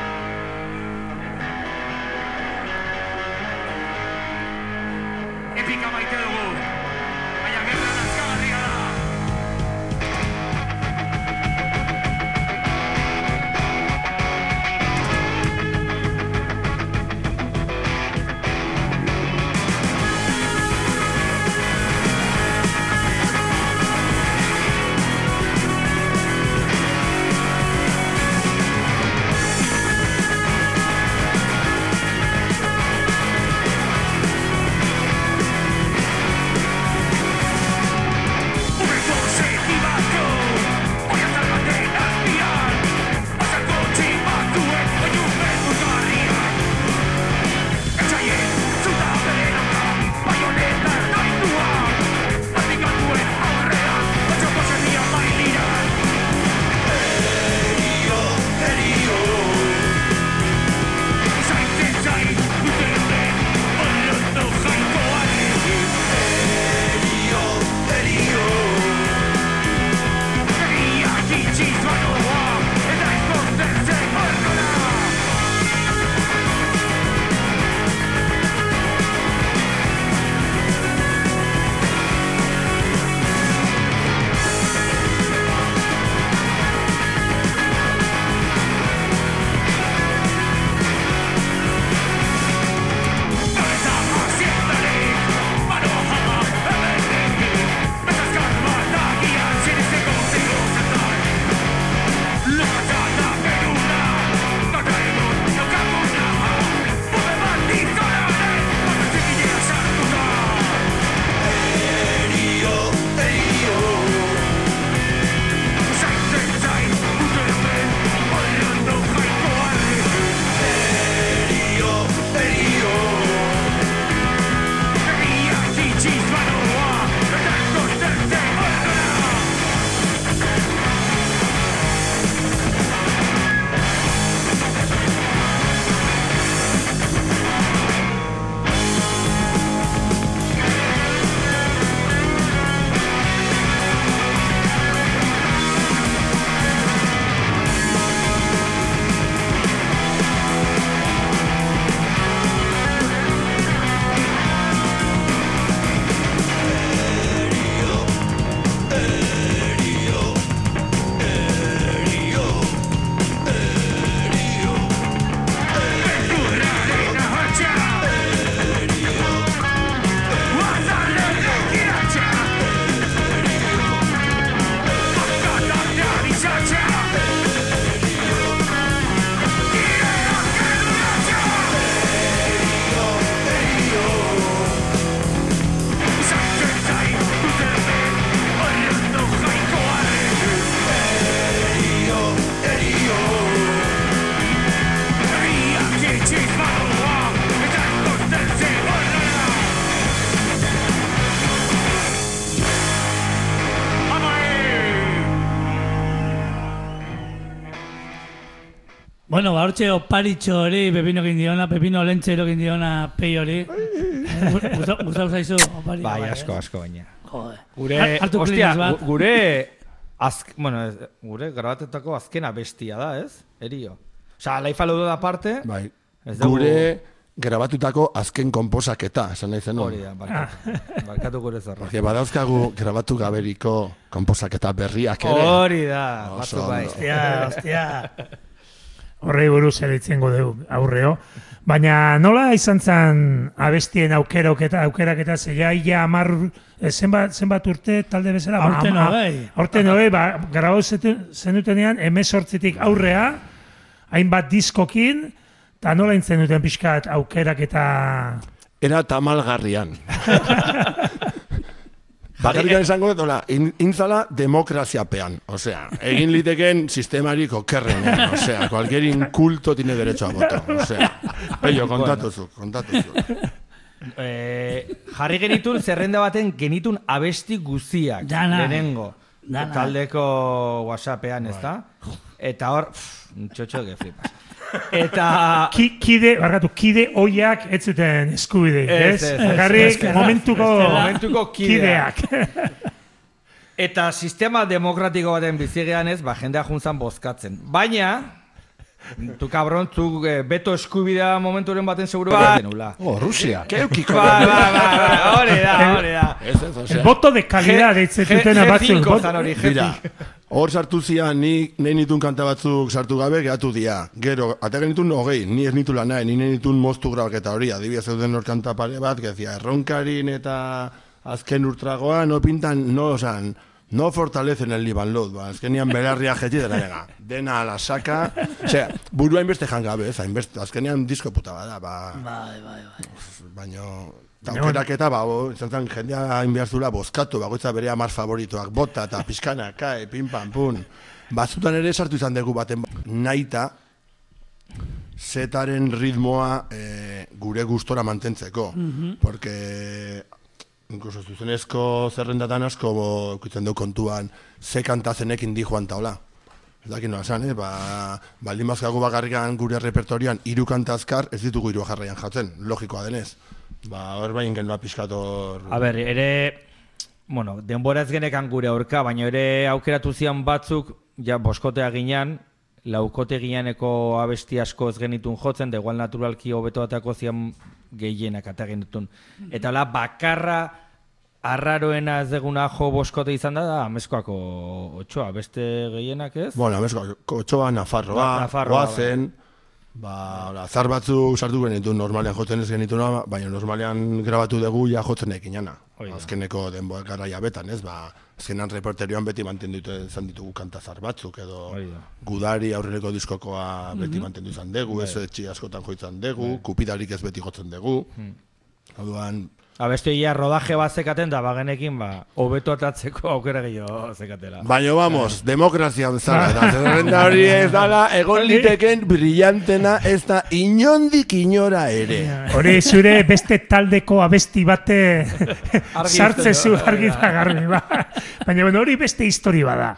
hortxe oparitxo hori, pepino egin diona, pepino lentxero egin diona pei hori. Gustau zaizu, opari. Bai, asko, asko baina. Jode. Gure, Har- hartu ostia, Kleenex bat. gu- gure, azk, bueno, gure grabatetako azkena bestia da, ez? Erio. Osa, laifa lodo da parte, Bai. Ez dugu- Gure grabatutako azken konposaketa, esan nahi zen. hori da, barkatu. Barkatu gure zorra. Porque badauzkagu grabatu gaberiko konposaketa berriak ere. Hori da, batzuk bai. Hostia, hostia. Horrei buruz ere itzengo dugu aurreo. Baina nola izan zen abestien aukeroketa, aukeraketa zeia ia amar, eh, zenbat, zenbat urte talde bezala? Ama- hogei. Aurten hogei, ba, grabau zenutenean, emezortzitik aurrea, hainbat diskokin, eta nola intzen duten pixkat aukeraketa... Era tamalgarrian. Bakarrikan esango dut, hola, in, intzala demokraziapean. Osea, egin liteken sistemarik okerrenean. Osea, cualquier inculto tiene derecho a voto. Osea, pello, kontatu zu, kontatu zu. Eh, jarri genitun zerrenda baten genitun abesti guziak. Dana. Lehenengo. Dana. Taldeko whatsappean, ez da? Eta hor, txotxo que flipas. Eta... Ki, kide, barkatu, kide oiak ez zuten eskubide, Ez, ez? ez, ez. Momentuko, Momentuko kideak. kideak. Eta sistema demokratiko baten bizigean ez, ba, jendea juntzan bozkatzen. Baina, tu cabron, tu eh, beto eskubidea momenturen baten seguro ba, denula. Oh, Rusia. Keukiko. Ba, ba, ba, ba, hori da, hori da. Ez ez, El osea. voto de calidad G- deitzen G- dutena batzuk. G5 bot- zan hori, Dira, G5. Hor sartu zian, ni nahi nitun kanta batzuk sartu gabe, gehatu dia. Gero, ate genitun hogei, ni ez nitula nahi, ni nahi nitun moztu grabaketa hori. Adibidez zeuden hor kanta pare bat, gezia, erronkarin eta azken urtragoa, no pintan, no, osan, no fortalecen el Liban Load, ba, azkenian belarria jetzi dela, venga, dena a la saca, osea, burua inbeste jangabe, ez, hainbeste, azkenean disko puta bada, ba, Bai, bai, bai. Baino aukeraketa ba izan jendea zuela bozkatu bakoitza bere amar favoritoak bota eta pizkana kae pim pam pum. Batzutan ere sartu izan dugu baten naita zetaren ritmoa eh, gure gustora mantentzeko. Porque incluso zuzenezko zerrendatan asko bo, ikutzen du kontuan ze kantazenekin di joan taola Ez dakit nola esan, eh? Ba, baldin bazkagu bakarrikan gure repertorian hiru kanta azkar, ez ditugu hiru jarraian jatzen, logikoa denez. Ba, hor bain genua pixkator... A ber, ere, bueno, denbora ez genekan gure aurka, baina ere aukeratu zian batzuk, ja, boskotea ginean, laukote gineaneko abesti asko ez genitun jotzen, da igual naturalki hobeto batako zian gehienak ata genitun. Eta hola, bakarra arraroena ez deguna jo boskote izan da, da amezkoako otxoa, beste gehienak ez? Bueno, amesko, kotxoa Nafarroa, Nafarroa, Oazen, ba, hola, azar batzuk sartu genitun, normalean jotzen ez genituna, baina normalean grabatu dugu ja jotzen ekinana. Hoi da. Azkeneko denboa garaia betan, ez? Ba, azkenan reperterioan beti mantendu izan ditugu kantazar batzuk, edo Hoi da. gudari aurreko diskokoa beti mantendu izan dugu, ez etxi askotan joitzan dugu, kupidarik ez beti jotzen dugu. Orduan, Abesti ia rodaje bat zekaten da bagenekin, ba, hobeto atatzeko aukera gehiago zekatela. Baina vamos, demokrazia bezala, eta zerrenda hori ez dala, egon liteken brillantena ez da inondik inora ere. Hori zure beste taldeko abesti bate sartze zu argi da garbi, ba. Baina bueno, hori beste histori bada.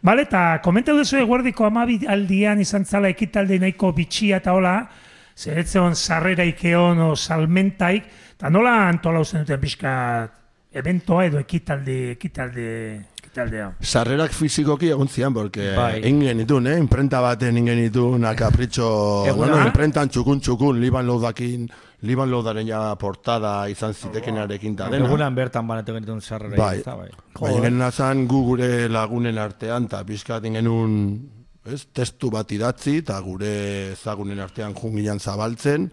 Bale, eta komentau duzu eguerdiko amabi aldian izan zala ekitalde nahiko bitxia eta hola, zeretzen sarreraik eon o salmentaik, eta nola antolau zen duten pixka eventoa edo ekitaldi, ekitaldi, ekitaldea. Sarrerak fizikoki egon zian, porque Bai. egin genitun, eh? Imprenta baten egin genitun, a kapritxo, Eguna? bueno, imprentan txukun txukun, Liban Lodakin, Liban Lodaren ja portada izan zitekenarekin ta dena. Egunan bertan banatu genitun sarrera Bai. izan, bai. Baina genuen zan gu gure lagunen artean, eta pixkat genuen ez, testu bat idatzi, eta gure ezagunen artean jungilan zabaltzen,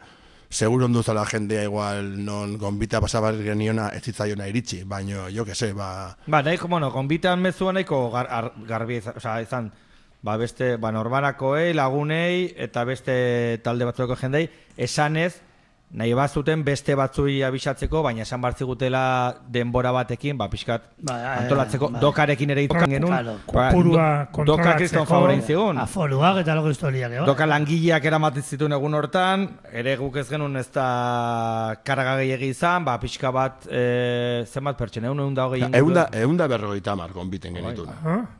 seguro ondo zala jendea igual non gonbita pasabar geniona ez zitzaiona iritsi, baino, jo que se, ba, Ba, nahiko, bueno, konbitan mezua nahiko gar, ar, garbi oza, izan, ba, beste, ba, norbanakoei, lagunei, eta beste talde batzueko jendei, esanez, nahi bazuten beste batzui abisatzeko, baina esan bartzigutela denbora batekin, ba, pixkat Ba, eh, antolatzeko, bai. dokarekin ere ditzen genuen. Claro. ba, Kopurua do- Doka kriston kontrolatzeko. favorein zigun. Aforuak eta loko historiak, eh? Doka langileak eramaten zituen egun hortan, ere guk ez genuen ez da karga gehiagi izan, ba, pixka bat, e, zenbat pertsona, egun egun da hogei inguru? Eunda, eunda berrogeita mar konbiten genitun.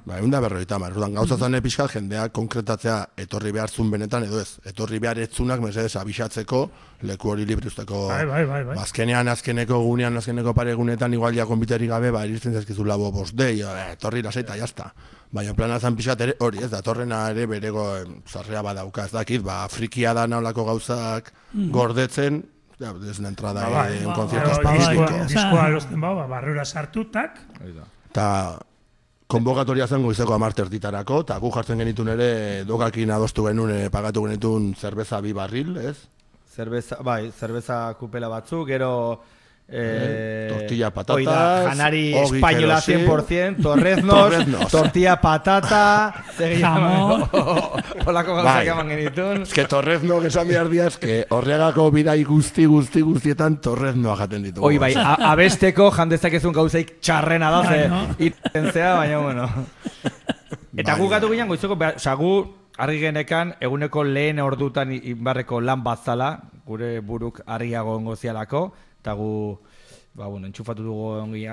Ba, eunda berrogeita mar. Orduan, gauza zane pixkat jendea konkretatzea etorri behar zun benetan edo ez. Etorri behar etzunak mesedez abisatzeko leku hori libre usteko. Bai, bai, bai, bai. Ba, Azkenean, azkeneko gunean, azkeneko paregunetan igual ja konbiterik gabe, ba, iristen zaizkizu labo bosdei, eh, etorri lasaita, jazta. Baina plana zan pixat ere, hori ez, datorrena ere berego em, sarrea badauka, ez dakit, ba, frikia da naulako gauzak gordetzen, ja, ez la entrada Ba, ba, bai, un ba, concierto ba, específico. diskoa- Diskoa losten bau, ba, barrura sartutak, Eta konbokatoria zen goizeko amarter ditarako, eta gu jartzen genitun ere dokakin adostu genuen, eh, pagatu genitun zerbeza bi barril, ez? Zerbeza, bai, zerbeza kupela batzuk, gero... Eh, tortilla patatas, hoi da, janari ogi espainola kerosin. 100%, torreznos, Torreznos. tortilla patata, Jamón. Olako gauzak Bai. eman genitun. Ez que torrezno esan behar diaz, que horregako bidai guzti guzti guztietan torreznoa jaten ditugu. Hoi bai, a- abesteko jandezakezun gauzaik txarrena da, ze Bai, no? zea, baina bueno. Eta Bai, gu gatu bai. ginen goizeko, beha- osea, gu argi genekan eguneko lehen ordutan inbarreko lan bat zala, gure buruk argiago ongo zialako, eta gu, ba, bueno, entxufatu dugu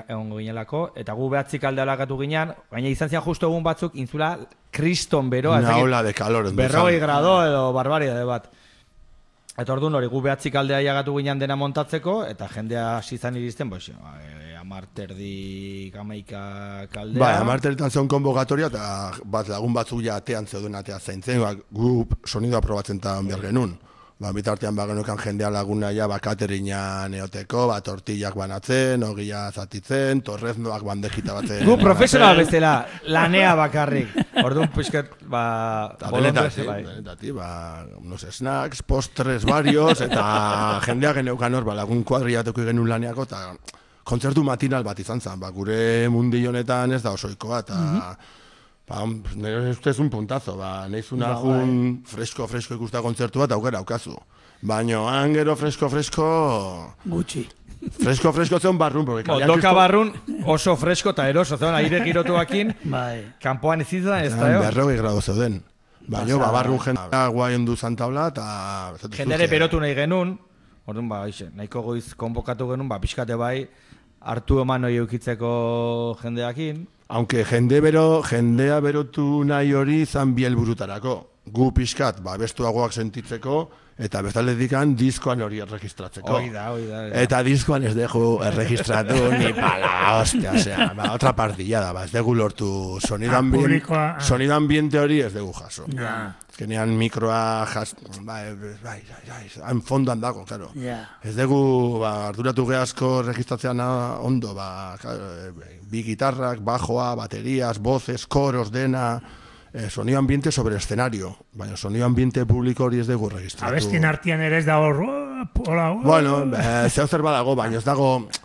egongo ginelako, eta gu behatzik alde alakatu ginean, baina izan zian justo egun batzuk intzula kriston beroa, Una ola de calor. Duzan. grado edo barbaridade bat. Eta orduan hori gu behatzik aldea jagatu ginen dena montatzeko, eta jendea hasi izan iristen, pues, eh, amar terdi gamaika kaldea. Bai, amarteretan zeon konbokatoria, eta bat lagun batzuk ja atean zeuden atea zaintzen, ba, gu sonidoa probatzen eta behar genuen. Ba, bitartean ba genukan jendea laguna ja ba katerinan eoteko, ba tortillak banatzen, ogia zatitzen, torreznoak bandejita batzen. Gu profesional bezala, lanea bakarrik. Orduan pixkat, ba... Eta bolondrez, denetatik, bai. denetatik, ba, unos snacks, postres varios, eta jendeak geneukan hor, ba, lagun kuadriatuko genuen laneako, eta kontzertu matinal bat izan zen, ba, gure mundi honetan ez da osoikoa, eta ba, nire ustez un puntazo, ba, nahizuna Ba, jun fresko, fresko ikusta kontzertu bat aukera aukazu. Baina, han gero fresko, fresko, Gutxi. fresko, fresko zeon barrun, porque Bo, kalean doka kristo- barrun oso fresko eta eroso, zegoen aire girotuakin, Bai. kanpoan ez izan ez da, Zean jo? berrogei grado zeuden. Baina, ba, barrun jendea guaien du zantabla, eta... Jendere berotu nahi genuen, orduan ba, ixe, nahiko goiz konbokatu genuen, ba, pixkate bai, hartu eman hori eukitzeko jendeakin. Aunque jende bero, jendea berotu nahi hori izan bi helburutarako. Gu pixkat, ba, bestuagoak sentitzeko, eta bestalde dikan diskoan hori erregistratzeko. Hoi da, hoi da. hoi da. Eta diskoan ez deju erregistratu ni pala, ostia, osea, ba, otra partilla da, ba, ez dugu lortu sonido, Ah, ambien, ah. sonido ambiente hori ez dugu jaso. Ja. Azkenean mikroa jas, bai, bai, bai, bai, han fondoan dago, claro. Ja. Ez dugu, ba, arduratu gehasko registratzean ondo, ba, claro, eh, bi gitarrak, bajoa, baterías, voces, koros, dena, eh, sonido ambiente sobre escenario, baina sonido ambiente publiko hori ez dugu registratu. abestien artian ere ez da hor, "Oh, hola, oh", Bueno, eh, zeu zer badago, baina ez dago jak,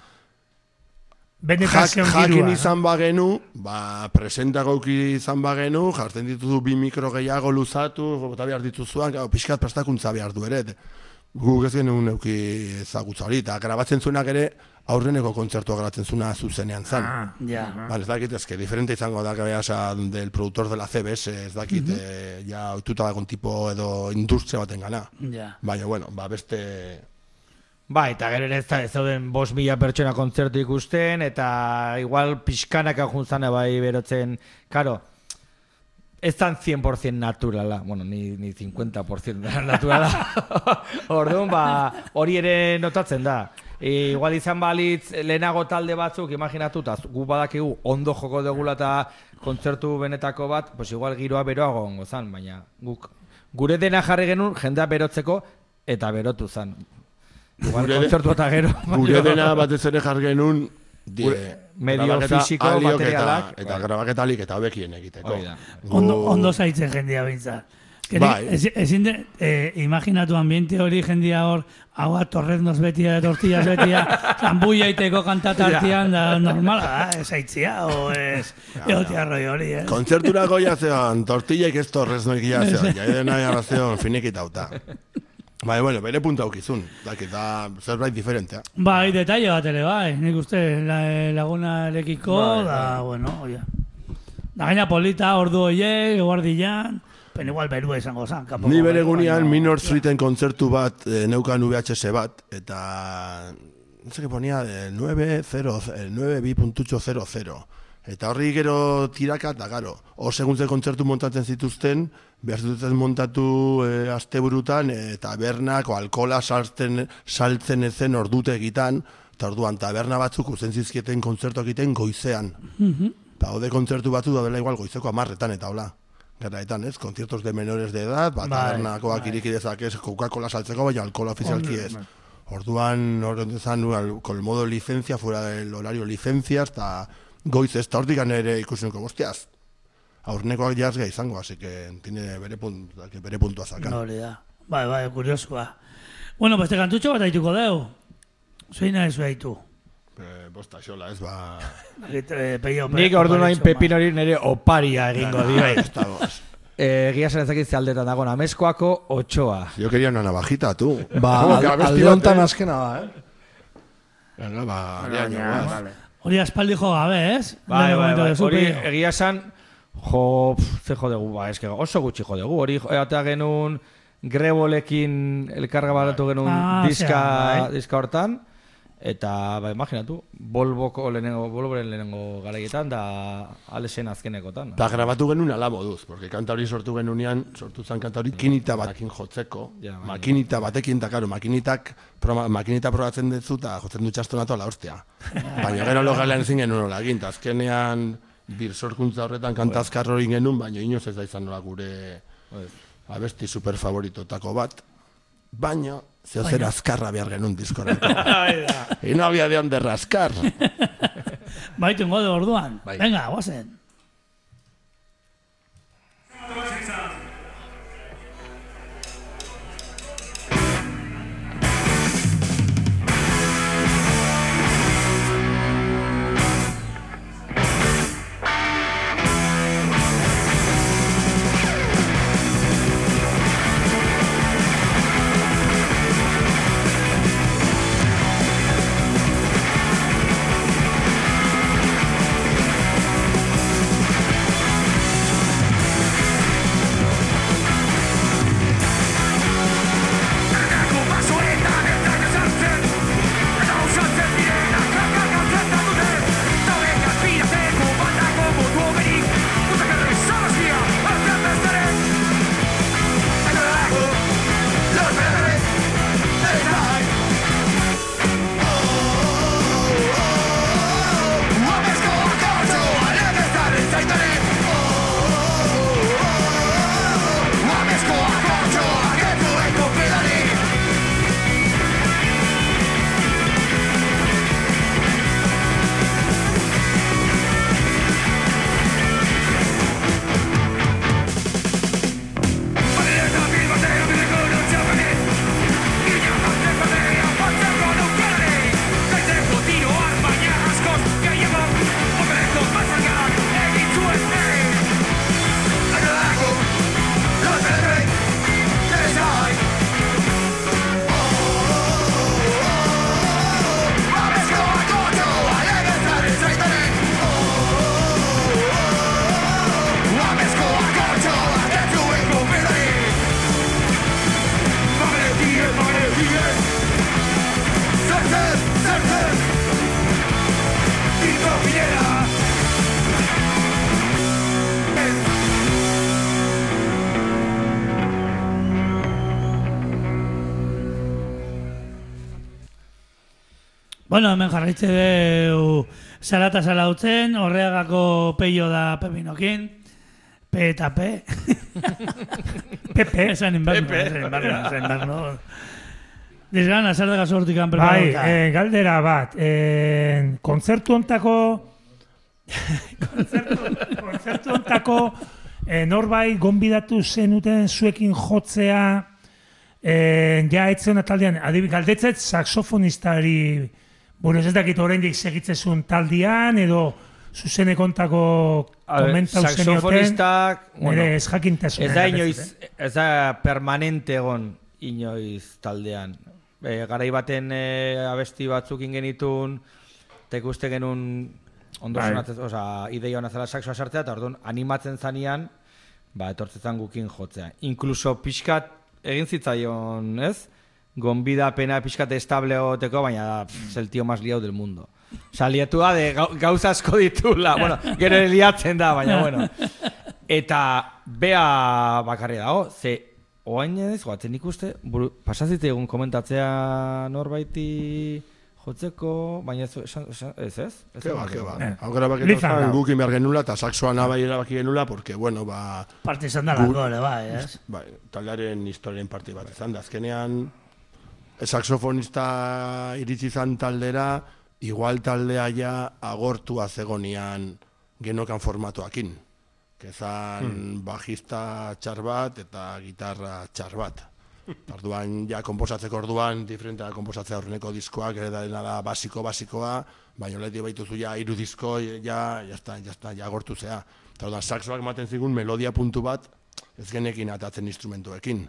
benetazio jakin girua. izan bagenu, ba, presentako izan bagenu, jartzen dituzu bi mikro gehiago luzatu, bota behar dituzuan, pixkat prestakuntza behar du ere. Guk ez genuen euki ezagutza hori, eta grabatzen zuenak ere aurreneko kontzertua grabatzen zuena zuzenean zan. Ah, Ja. Vale, ez dakit, que diferente izango da gabea del productor de la CBS, ez dakit, eh, ja oituta dagoen tipo edo industria baten gana. Ja. Baina, bueno, ba, beste... Ba, eta gero ere ez da ez zauden bos mila pertsona kontzertu ikusten, eta igual pixkanaka juntzana bai berotzen, karo, ez tan 100% naturala, bueno, ni, ni 50% naturala. Orduan, ba, hori ere notatzen da. E, igual izan balitz lehenago talde batzuk, imaginatu, eta gu badakigu ondo joko degula eta kontzertu benetako bat, pues igual giroa beroago ongo zan, baina guk gure dena jarri genuen jendea berotzeko eta berotu zan. Igual Gure kontzertu eta gero. Gure dena batez ere jarri genuen die, Gure- medio grabaketa fisiko, materialak, eta, eta bai. grabaketalik eta hobekien egiteko. Hori da. Gu- Ondo, ondo zaitzen jendea bintza. Bai. Ezin de, eh, imaginatu ambiente hori jendia hor, hau torreznos betia, tortillas betia, zambuia iteko kantatartian, da normala ez aitzia, o ez, egotia roi hori, eh? Kontzerturako jazean, tortillek ez torrez noik jazean, jaidena jarrazean finikitauta. Bai, bueno, bere punta aukizun. Dakit, da zerbait diferentea. Bai, detalle bat ere, bai. Nik uste la, lagunarekiko, Bai, da, bai. bueno, oia. Da gaina polita, ordu oie, guardian, pen igual berua izango zan. kapo Ni bere gunean Minor Streeten kontzertu bat eh, neukan VHS bat, eta no sé que ponía eh, 9.0, eh, 9.2.00. Eta horri gero tiraka, eta garo, hor segun ze kontzertu montatzen zituzten, behar montatu e, asteburutan, e, tabernak, o alkola saltzen, saltzen ezen ordute egitan, eta orduan taberna batzuk uzen zizkieten kontzertu egiten goizean. Mhm. Eta hode kontzertu batzu da dela igual goizeko amarretan eta hola. Garaetan, ez? Kontzertos de menores de edad, bat Bai, tabernakoak bai. iriki dezakez Coca-Cola saltzeko, baina alkohola ofizialki ez. Orduan, horren zan, con modo licencia, fuera del horario licencia, hasta goiz ez, eta hortik ere ikusi nuko, hostiaz, aurnekoak jazga izango, así que tiene bere, punt, que bere puntua zakan. Hori da. Bai, bai, kuriosua. Bueno, beste kantutxo bat haituko deu. Zein nahi zu haitu? Eh, bosta xola, ez ba... Eh, Nik ordu noin pepinori nire oparia egingo dio. Estamos. Eh, Egia zen ezakit ze aldetan dago Amezkoako otxoa. Yo quería una navajita, tú. Ba, Como que al- abesti alde bat, hontan eh? azkena da, eh? Venga, ba, areaino, guaz. Hori aspaldi jo gabe, momentu bai. duzu, Hori Peio. egia esan, jo, pf, ze jodegu, ba, eske oso gutxi jodegu. Hori jo- atea genuen grebolekin elkarga balatu genuen Ah, diska, zera, bai. diska hortan. Eta, ba, imaginatu, Volvoko lehenengo, Volvoren lehenengo garaietan, da Alesen azkenekotan. Eta grabatu genuen ala moduz, porque kanta hori sortu genunean, sortu zen kanta hori kinita batekin jotzeko, Ja, bai. makinita batekin, eta karo, makinitak, proma, makinita probatzen dutzu, eta jotzen du txastonatu ala hostia. baina gero logalean ezin genuen hola egin, eta azkenean bir sorkuntza horretan kantazkar hori genuen, baina inoz ez da izan nola gure abesti super favoritotako bat, baina zeo zer azkarra behar genuen diskorako. y no había de donde rascar. Baitu ingo de orduan. Bai. Venga, guazen. Bueno, hemen jarraitze deu salata salautzen, horreagako peio da pepinokin. P eta P. Pepe. Esan inberno, Pepe. esan inberno, esan inberno. Dizgana, zer daga sortikan Bai, eh, galdera bat. Eh, kontzertu ontako kontzertu, kontzertu ontako eh, norbait gonbidatu zenuten zuekin jotzea eh, ja etzen taldean, adibik, galdetzet saxofonistari Bueno, ez dakit oraindik segitzezun taldian edo zuzene kontako komentau saxofonistak, bueno, ez jakintasuna. Ez da inoiz, ez da permanente egon inoiz taldean. E, garai baten e, abesti batzuk ingenitun, eta ikuste genuen ondo Bai. sonatzen, oza, ideia hona zela saxoa sartzea, eta orduan animatzen zanean, ba, etortzetan gukin jotzea. Inkluso pixkat egin zitzaion, ez? Gonbida pena pixkat estable egoteko, baina pff, es el tío más liado del mundo. Osa, liatua de gau, gauza asko ditula. bueno, gero liatzen da, baina bueno. Eta bea bakarri dago, ze oain ez, goatzen ikuste, pasazite egun komentatzea norbaiti jotzeko, baina ez, esan, esan, ez ez? ez Ke ba, esan- ke ba. Eh. Aukera baketa Lizan zan dago. gukin behar genula, eta saxoa nabai erabaki genula, porque, bueno, ba, Parte izan dalako, ere, bai, ez? bai, taldearen historiaren parte bat izan da. Azkenean, saxofonista iritsi zan taldera, igual taldea ja agortua zegonian genokan formatuakin. Kezan Hmm. bajista txar bat eta gitarra txar bat. Orduan, ja, komposatzeko orduan, diferentea komposatzea horreneko diskoak, ere da dena da basiko, basikoa, baina leheti baituzu ja, iru disko, ja, ja, sta, ja, agortu zea. Eta orduan, saxoak ematen zigun melodia puntu bat, ez genekin atatzen instrumentuekin.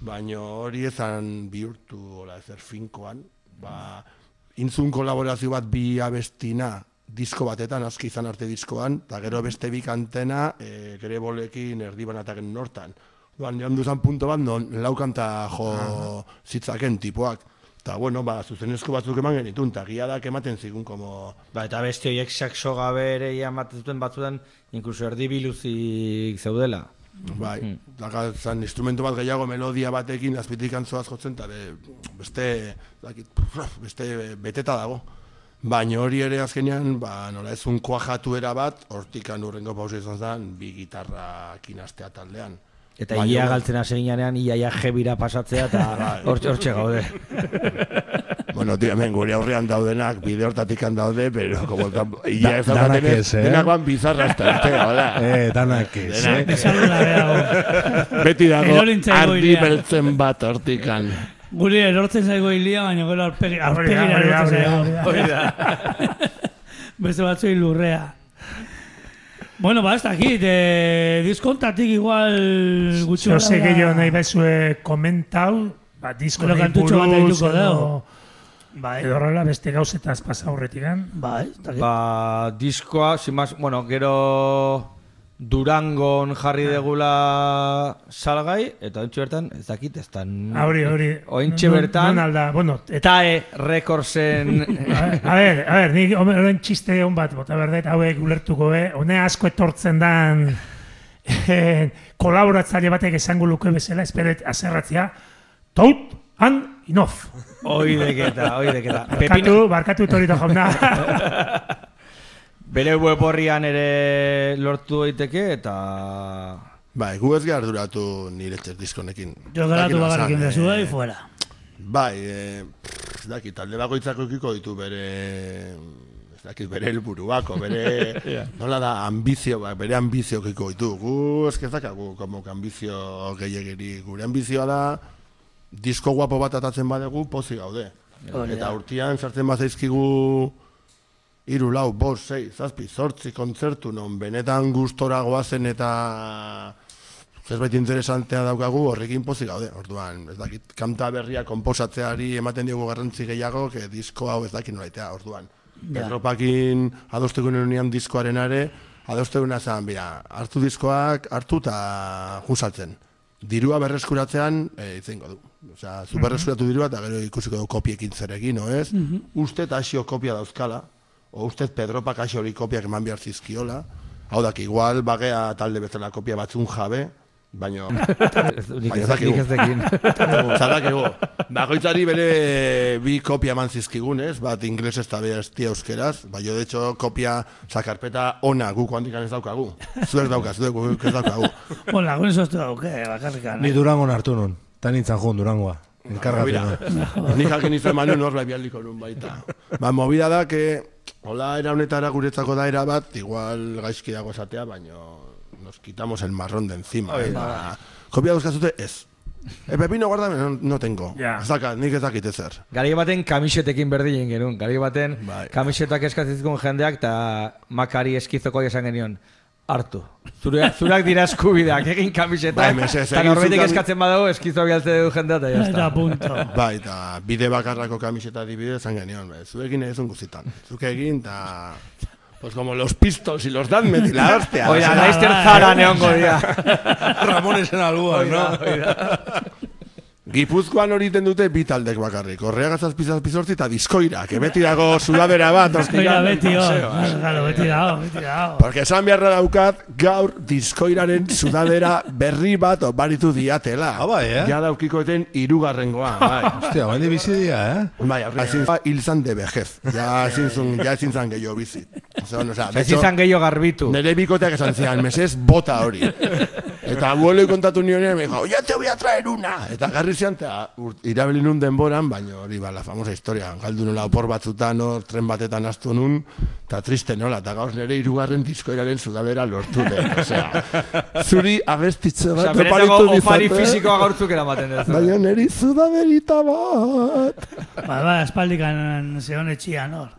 Baina hori ezan bihurtu, hola, ezer finkoan, ba, intzun kolaborazio bat bi abestina disko batetan, aski izan arte diskoan, eta gero beste bi kantena, e, gere bolekin erdi banataken nortan. Duan, joan duzan punto bat, non laukanta jo zitzaken tipoak. Eta, bueno, ba, zuzenezko batzuk eman genitun, eta giadak ematen zigun, como... Ba, eta beste horiek saxo gabe ere ematen zuten batzutan, inkluso erdi biluzik zeudela. Bai, mm. zan instrumento bat gehiago melodia batekin azpitik antzoaz jotzen, eta be, beste, dakit, beste beteta dago. Baina hori ere azkenean, ba, nola ez un kuajatuera bat, hortikan urrengo pausa izan zen, bi gitarra kinastea taldean. Eta Baina, ia galtzen hasi ginean, ia ia jebira pasatzea, eta hortxe hortxe gaude. Bueno, tío, hemen gure aurrean daudenak, bide hortatik daude, pero como el campo, ia ez danak daukatenez, ez, eh? denak ban bizarra hasta arte, hola. Eh, danak ez, eh? Beti dago, ardi beltzen bat hortikan. Guri erortzen zaigo hilia, baina gero da, da, erortzen da, zaigo. hori da. Beste batzuei lurrea. Bueno, ba, ez dakit, eh, diskontatik igual gutxi ze gora- gehiago nahi bezue komentau, ba, disko Gero nahi buruz, edo, dugu. Bai, edo horrela beste gauzetaz pasa aurretik bai, ez dakit. Ba, diskoa, sin más, bueno, gero Durangon jarri degula salgai, eta ontsi bertan, ez dakit, ez da... Hori, hori. Ointxe bertan, Non alda, bueno, eta... TAE Recordsen... A ber, a ber, nik horren txiste hon bat, bota berdet, hauek ulertuko be, hone asko etortzen dan eh, kolaboratzaile batek esango luke bezala, esperet azerratzea, tout and enough. Oideketa, oideketa. Barkatu, barkatu torito jauna. bere web horrian ere lortu daiteke, eta... Bai, gu ez gara arduratu nire txer diskonekin. Jo geratu Dakit bakarrik nazan, indezu, eh, fuera. Bai, eh, pff, ez dakit, talde bakoitzako ikiko ditu bere, ez dakit, bere helburuako, bere, nola da, ambizio, ba, bere ambizio ikiko ditu. Gu ez que ez dakagu, como que ambizio gehiagiri. Gure ambizioa da, disko guapo bat atatzen badegu, pozi gaude. Hori Eta da. urtean sartzen bazaizkigu hiru lau, bost, sei, zazpi, zortzi kontzertu non benetan gustora goazen eta zerbait interesantea daukagu horrekin pozik gaude. Orduan, ez dakit, kanta berria konposatzeari ematen diogu garrantzi gehiago, que disko hau ez dakit nolaitea, orduan. Ja. Pedropakin adosteko unian diskoarenare, adosteguna zen, bera, hartu diskoak, hartu eta jusaltzen. Dirua berreskuratzean, e, itzengo du. Osea, zu berreskuratu dirua eta gero ikusiko du kopiekin zerekin, no ez? Uste eta asio kopia dauzkala, o uste Pedropak asio hori kopiak eman behar zizkiola, hau dak, igual bagea talde bezala kopia batzun jabe, baino... Baina ez ez ez dekin. Zadakigu. Bakoitzari bere bi kopia eman zizkigun, ez? Bat inglesez eta beste euskeraz. Ba, jo, de hecho, kopia, sa karpeta ona guk handikan ez daukagu. Zuek daukaz, zuek ez daukagu. Bueno, lagun soztu dauke, bakarrikan. Ni Durangon hartu nun. Ta nintzen jun Durangoa. Enkargatu Mira, nun. Ni jakin izan manu norbait bialiko nun baita. Ba, movida da, que hola era honetara guretzako da era bat, igual gaizki dago esatea, baino nos quitamos el marrón de encima. eh? Ba, kopia dauzkazute, ez. E, pepino guardame, no, no tengo. Ez dakat, nik ez dakit ezer. Gari baten kamisetekin berdinen genuen. Gari baten Bai. kamisetak eskatzizkun jendeak eta makari eskizoko esan genion. Hartu. Zure, zurak dira eskubideak, egin kamiseta. Bai, mesedez, Eta egin norbaitek eskatzen badago, eskizo bialtze du jendea, eta ya Eta punto. Bai, eta bide bakarrako kamiseta adibidez, zan genion, bai, zuekin egin guztitan. Zuk egin, eta... Pues como los pistols y los Danmet y la hostia. Oida, o sea, Leister Zara neongo dira. Ramonesen alboan, no? Gipuzkoan hori iten dute bi taldek bakarrik. Horreaga zazpi zazpi zortzi eta diskoira, que beti dago sudadera bat. Oira, ostigan, beti hor. museo. Claro, beti dago, beti dago. Porque esan beharra daukat, gaur diskoiraren sudadera berri bat oparitu diatela. Ah, bai, eh? Ja daukikoeten irugarrengoa, bai. Hostia, baina bizi dira, eh? Bai, aurre, ezin zan hil zan de vejez. Ja ezin zun, ja ezin zan gehiago bizi. Osa, o sea, de Ez izan gehiago garbitu. Nere bikoteak esan zian, mesez, bota hori. Eta abuelo kontatu nionean, me dijo, ya te voy a traer una. Eta garri zian, eta irabili nun denboran, baina hori, ba, la famosa historia. Galdu nola opor batzutan, hor, tren batetan astu nun, eta triste nola, eta gauz nere irugarren diskoiraren sudadera lortu den. Osea, zuri abestitze bat benetako oparitu opari fisikoa gaurtzuk eramaten ez. baina neri sudaderita bat. Ba, ba, espaldikan zeon etxian hor.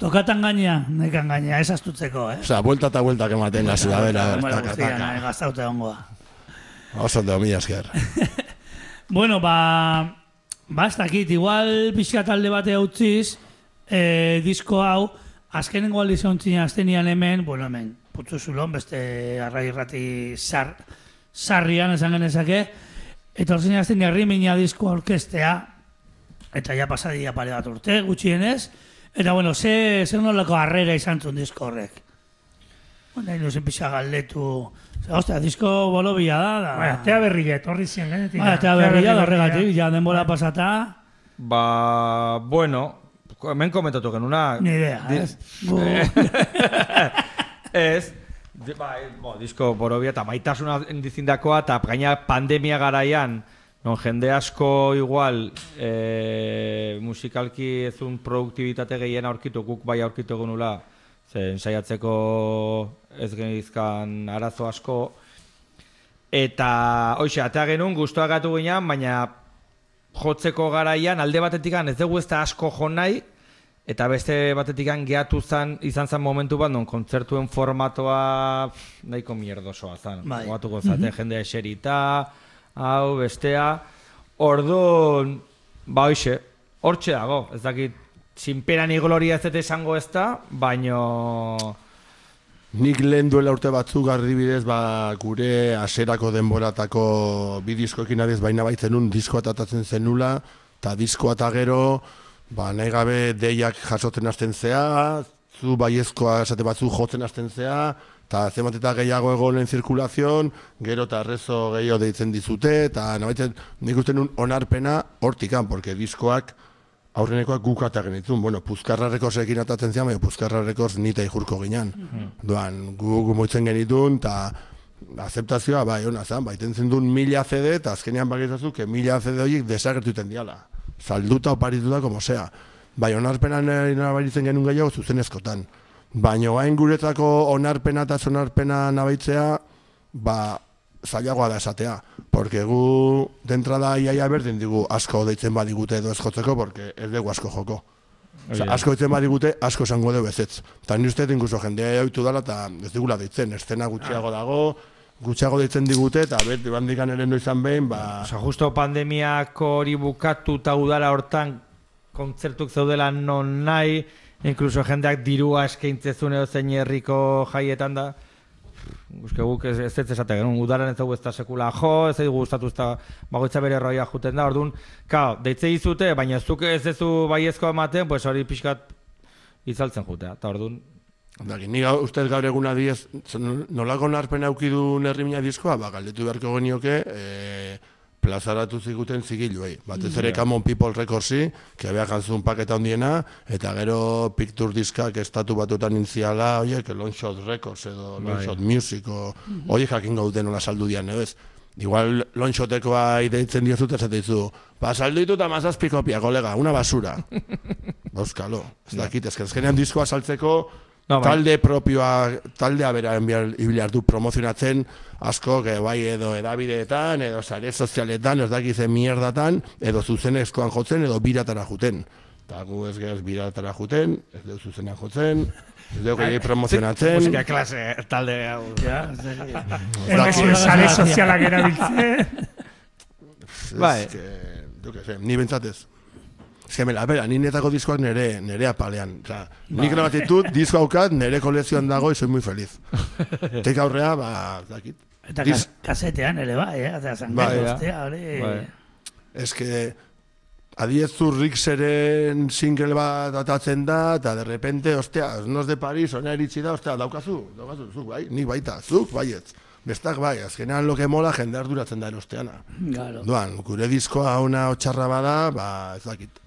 Tokatan gaina, nekan gaina, ez astutzeko, eh? Osea, vuelta eta vuelta ematen la. Bueno, taka, taka. eh, gaztaute ongoa. Oso ondo, mila esker. Bueno, ba, ba, ez dakit, igual pixka talde bate utziz, eh, disko hau, azkenengo aldiz ontzina aztenian hemen, bueno, hemen, putzu zulon, beste arrai irrati zar, sarrian esan genezake, eta orzein aztenian rimina disko orkestea, eta ja pasadia pare bat urte, gutxienez, eta bueno, ze, ze nolako harrera izan zuen disko horrek. Bueno, nahi nuzen pixa galdetu, ostia, disko bolobia da, da. Bai, atea berria, etorri zian, genetik. Ba, eta berria da horregatik, ja denbora pasata, Ba, bueno, hemen komentatu genuna. ni idea, Di- ez? Gu, Ez, di- bai, bo, disko borobia eta maitasuna dizindakoa eta gaina pandemia garaian, non jende asko igual e, musikalki ezun produktibitate gehien aurkitu, guk bai aurkitu genula, zen saiatzeko ez genizkan arazo asko, eta hoxe, atea genuen guztua gatu ginean, baina jotzeko garaian alde batetik ez dugu ez da asko jo nahi, eta beste batetik gehatu zan, izan zen momentu bat, non kontzertuen formatoa pff, nahiko mierdosoa zan. Bai. Gogatuko zate, jendea eserita, hau, bestea. Orduan, ba hoxe, hortxe dago, ez dakit, sinpera ni gloria ez esango ez da, baino... Nik lehen duela urte batzuk adibidez ba, gure aserako denboratako bi diskoekin adiz baina baitzen un diskoa tatatzen zenula, eta diskoa eta gero, ba, nahi gabe deiak jasotzen hasten zea, zu baiezkoa esate batzu jotzen hasten zea, eta zenbat eta gehiago egonen zirkulazion, gero eta arrezo gehiago deitzen dizute, eta nabaitzen nik uste nun onarpena hortikan, porque diskoak aurrenekoak guk ata genitzun. Bueno, Puzkarra Rekorsekin atatzen zian, baina Puzkarra Rekors nita jurko ginen. Doan, gu gu moitzen genitun, eta aceptazioa, bai, ona zan, baiten zendun mila CD, eta azkenean bagitzazu, que mila CD horiek desagertuten diala. Salduta oparituta, como sea. Bai, onarpenan nabaritzen genuen gehiago zuzenezkotan. Baina hain guretzako onarpena eta onarpena nabaitzea, ba, zailagoa da esatea. Porque gu, dentrada iaia berdin digu asko deitzen badigute edo ez jotzeko, porque ez dugu asko joko. Osea, asko deitzen badigute, asko esango dugu ezetz. Eta ni uste incluso jendea jautu dala eta ez digula deitzen, estena gutxiago dago, gutxiago deitzen digute, eta beti bandikan ere no izan behin, ba... Osa, justo pandemiako hori bukatu eta udara hortan kontzertuk zeudela non nahi, inkluso jendeak dirua eskaintzezun edo zein herriko jaietan da. Guzke guk ez ez ez esate genuen, udaran ez dugu ez da sekula jo, ez dugu gustatu ez da bagoitza bere roia juten da, orduan, kao, deitze dizute, baina zuk ez dezu baiezkoa ematen, pues hori pixkat itzaltzen jutea, eta orduan, Daki, ni ustez gaur egun adiez, nolako narpen aukidu nerrimina diskoa, ba, galdetu beharko genioke, e, plazaratu ziguten zigiluei. Batez ere Common People Recordsi, que beha jantzun paketa hondiena, eta gero Picture Diskak estatu batutan intziala, oiek, Longshot Records edo Longshot Music, o, oiek jakin gauden nola saldu dian, ez? Igual Longshotekoa ideitzen diozut esate dizu, ba, saldu ditut amazazpi kopia, kolega, una basura. Bauskalo, ez dakit, ez azkenean diskoa saltzeko, No, bai. talde propioa, taldea bera enbiar, ibilar du promozionatzen, asko, que bai edo edabideetan, edo sare sozialetan, ez dakiz ze mierdatan, edo zuzenezkoan jotzen, edo biratara juten. Eta gu ez gehoz biratara juten, ez dugu zuzenean jotzen, ez dugu gehiagik promozionatzen. Musika klase talde hau. Ja, ez Hemen sare sozialak erabiltzen. Bai. Ez que, du que sé, ni bentsatez. Ez que, mela, bera, ni netako diskoak nere, nere apalean. Osa, nik Bai. grabat ditut, disko haukat, nere kolezioan dago, y soy muy feliz. Teik aurrea, ba, dakit. Eta Dis- kas- kasetean ere bai, eh? Eta zangai, ja. ostia, hori... Bai. Ez que, adiezu Rixeren single bat atatzen da, eta de repente, ostia, nos de Paris, ona iritsi da, ostia, daukazu, daukazu, zuk, bai, nik baita, zuk, baietz. Bestak bai, azkenean lo que mola jende arduratzen da erosteana. Claro. Duan, gure diskoa una otxarra bada, ba, ez dakit.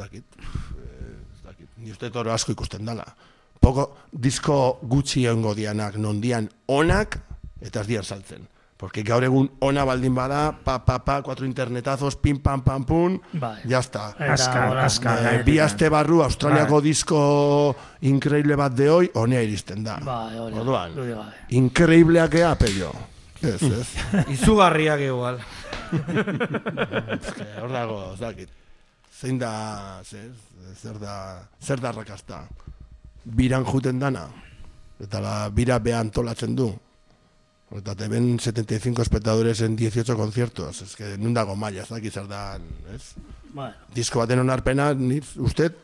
Dakit. Ez dakit. Ni uste toro asko ikusten dala. Poko disko gutxi egongo dianak, nondian onak, eta ez dian saltzen. Porque gaur egun ona baldin bada, pa, pa, pa, cuatro internetazos, pim, pam, pam, pum, Bai. ya está. Aska, aska. Eh, bi aste barru Australiako Bai. disko increíble bat de hoy, honea iristen da. Bai, hori. Orduan, bai. increíbleak ea, pello. Ez, ez. Izugarriak igual. Hor dago, ez dakit. Zein da, zer, zer da, zer da rakazta. Biran juten dana, eta la bira behan antolatzen du. Eta te ven 75 espectadores en 18 conciertos. Ez que nun dago maila, ez dakit zer da, ez? Bueno, Disko baten onarpena, ni, usted,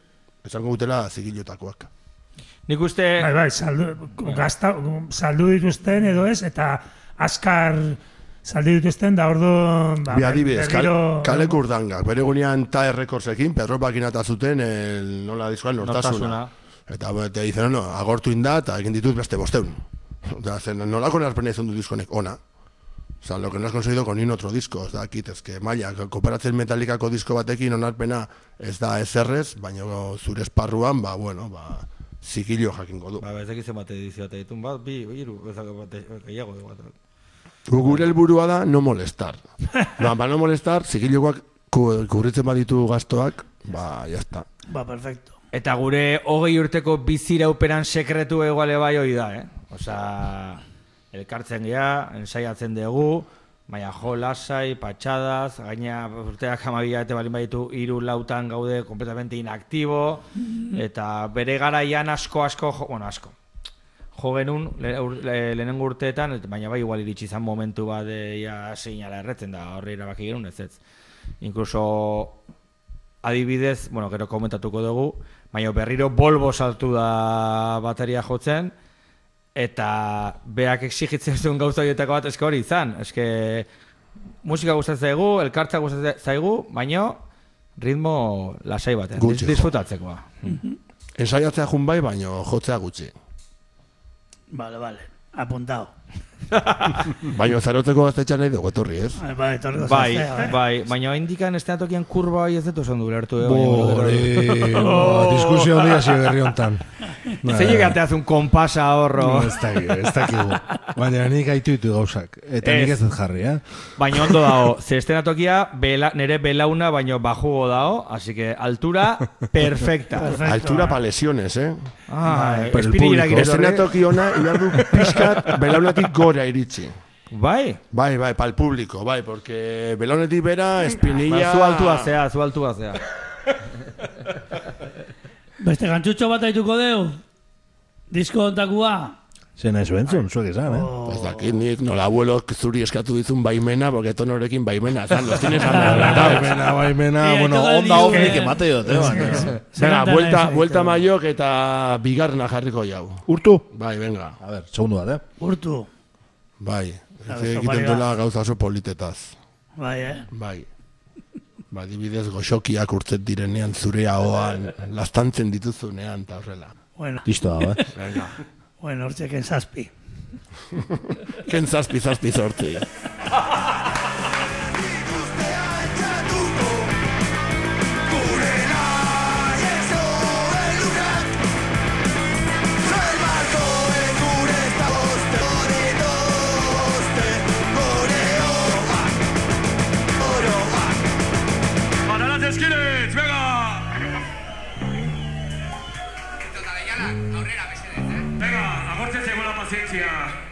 esango gutela zigilotakoak. Nik uste... Bai, bai, saldu, gazta, saldu dituzten edo ez, eta askar saldu dituzten, da ordu... Ba, Bi adibidez, kal, berriro- kale kurdangak, bere gunean ta errekordzekin, Pedro Pakinata zuten, el, nola diskoan, nortasuna. Eta te dicen, no, agortu inda, eta egin ditut beste bosteun. Oda, zen, nolako narpena izan du diskonek, ona. O sea, lo que no has conseguido con ningún otro disco, ez da, kit, ez que, maia, kooperatzen metalikako disko batekin onarpena ez da ezerrez, baina zure esparruan, ba, bueno, ba, zikilo jakingo du. Ba, ez dakitzen bat edizio eta ditun bat, bi, hiru, ez dakit bat, gehiago bat. Gu- Gure helburua da no molestar. ba, ba no molestar, zikilokoak ku- kubritzen baditu gastoak, ba, jazta. ba, perfecto. Eta gure hogei urteko bizirauperan sekretu eguale bai hoi da, eh? Osa, elkartzen gea, ensaiatzen dugu, baina jo lasai, patxadaz, gaina urteak amabila eta balin baditu hiru lautan gaude kompletamente inaktibo, eta bere garaian asko asko, jo, bueno asko, jo genuen le, ur- le, lehenengo urteetan, et- baina bai igual iritsi izan momentu bat ja seinala erretzen da, horri erabaki genuen ez ez. Inkluso adibidez, bueno, gero komentatuko dugu, baina berriro Volvo saltu da bateria jotzen, eta beak exigitzen zuen gauza horietako bat eske hori izan. Eske musika gustatzen zaigu, elkartza gustatzen zaigu, baina ritmo lasai batean, Gutxi dis- jo. disfrutatzekoa. Ensaiatzea jun bai, baina jotzea gutxi. Vale, vale. Apuntado. Baina zarotzeko gaztetxan nahi dugu etorri, ez? Bai, bai, etorriko Bai, zaiztea, eh? bai, baina indikan estenatokian kurba bai ez dut oso ondo ulertu, eh? Bore, oh. diskusio handia hasi berri hontan. Zein egateaz un kompasa horro. No, ez dakik, ez dakigu. Baina nik aitu ditu gauzak. Eta nik ez Ez. dut jarri, eh? Baina ondo dago, ze estenatokia bela, nere belauna baino bajugo dago, así que altura perfecta. Perfecto. Altura pa lesiones, eh? Ah, público. gire Estenatoki ona, inar du pixkat, belaunetik gora iritsi. Bai, Bai, bai, pal público, bai, porque belaunetik bera, ba, espinilla... zu altua zea, zu altua zea. Beste gantxutxo bat aituko deu? Disko ontakua? Zena ez bentzun, zuek esan, eh? Ez dakit nik, nola abuelo zuri eskatu dizun baimena, porque tonorekin baimena, zan, los tienes. Baimena, baimena, Eh, bueno, onda ofnik eh. emate diote, baina. Venga, vuelta, vuelta maiok eta bigarna jarriko jau. Urtu? Bai, venga, A ver, segundu bat, eh? Urtu. bai. Ez egiten duela gauza oso politetaz. Bai, eh? Bai. Ba, dibidez goxokiak urtzen direnean zure ahoan, lastantzen dituzunean, eta horrela. Bueno, Listo dago, eh? Venga. bueno, hortxeken zazpi. Ken zazpi zazpi zortzi. pozycja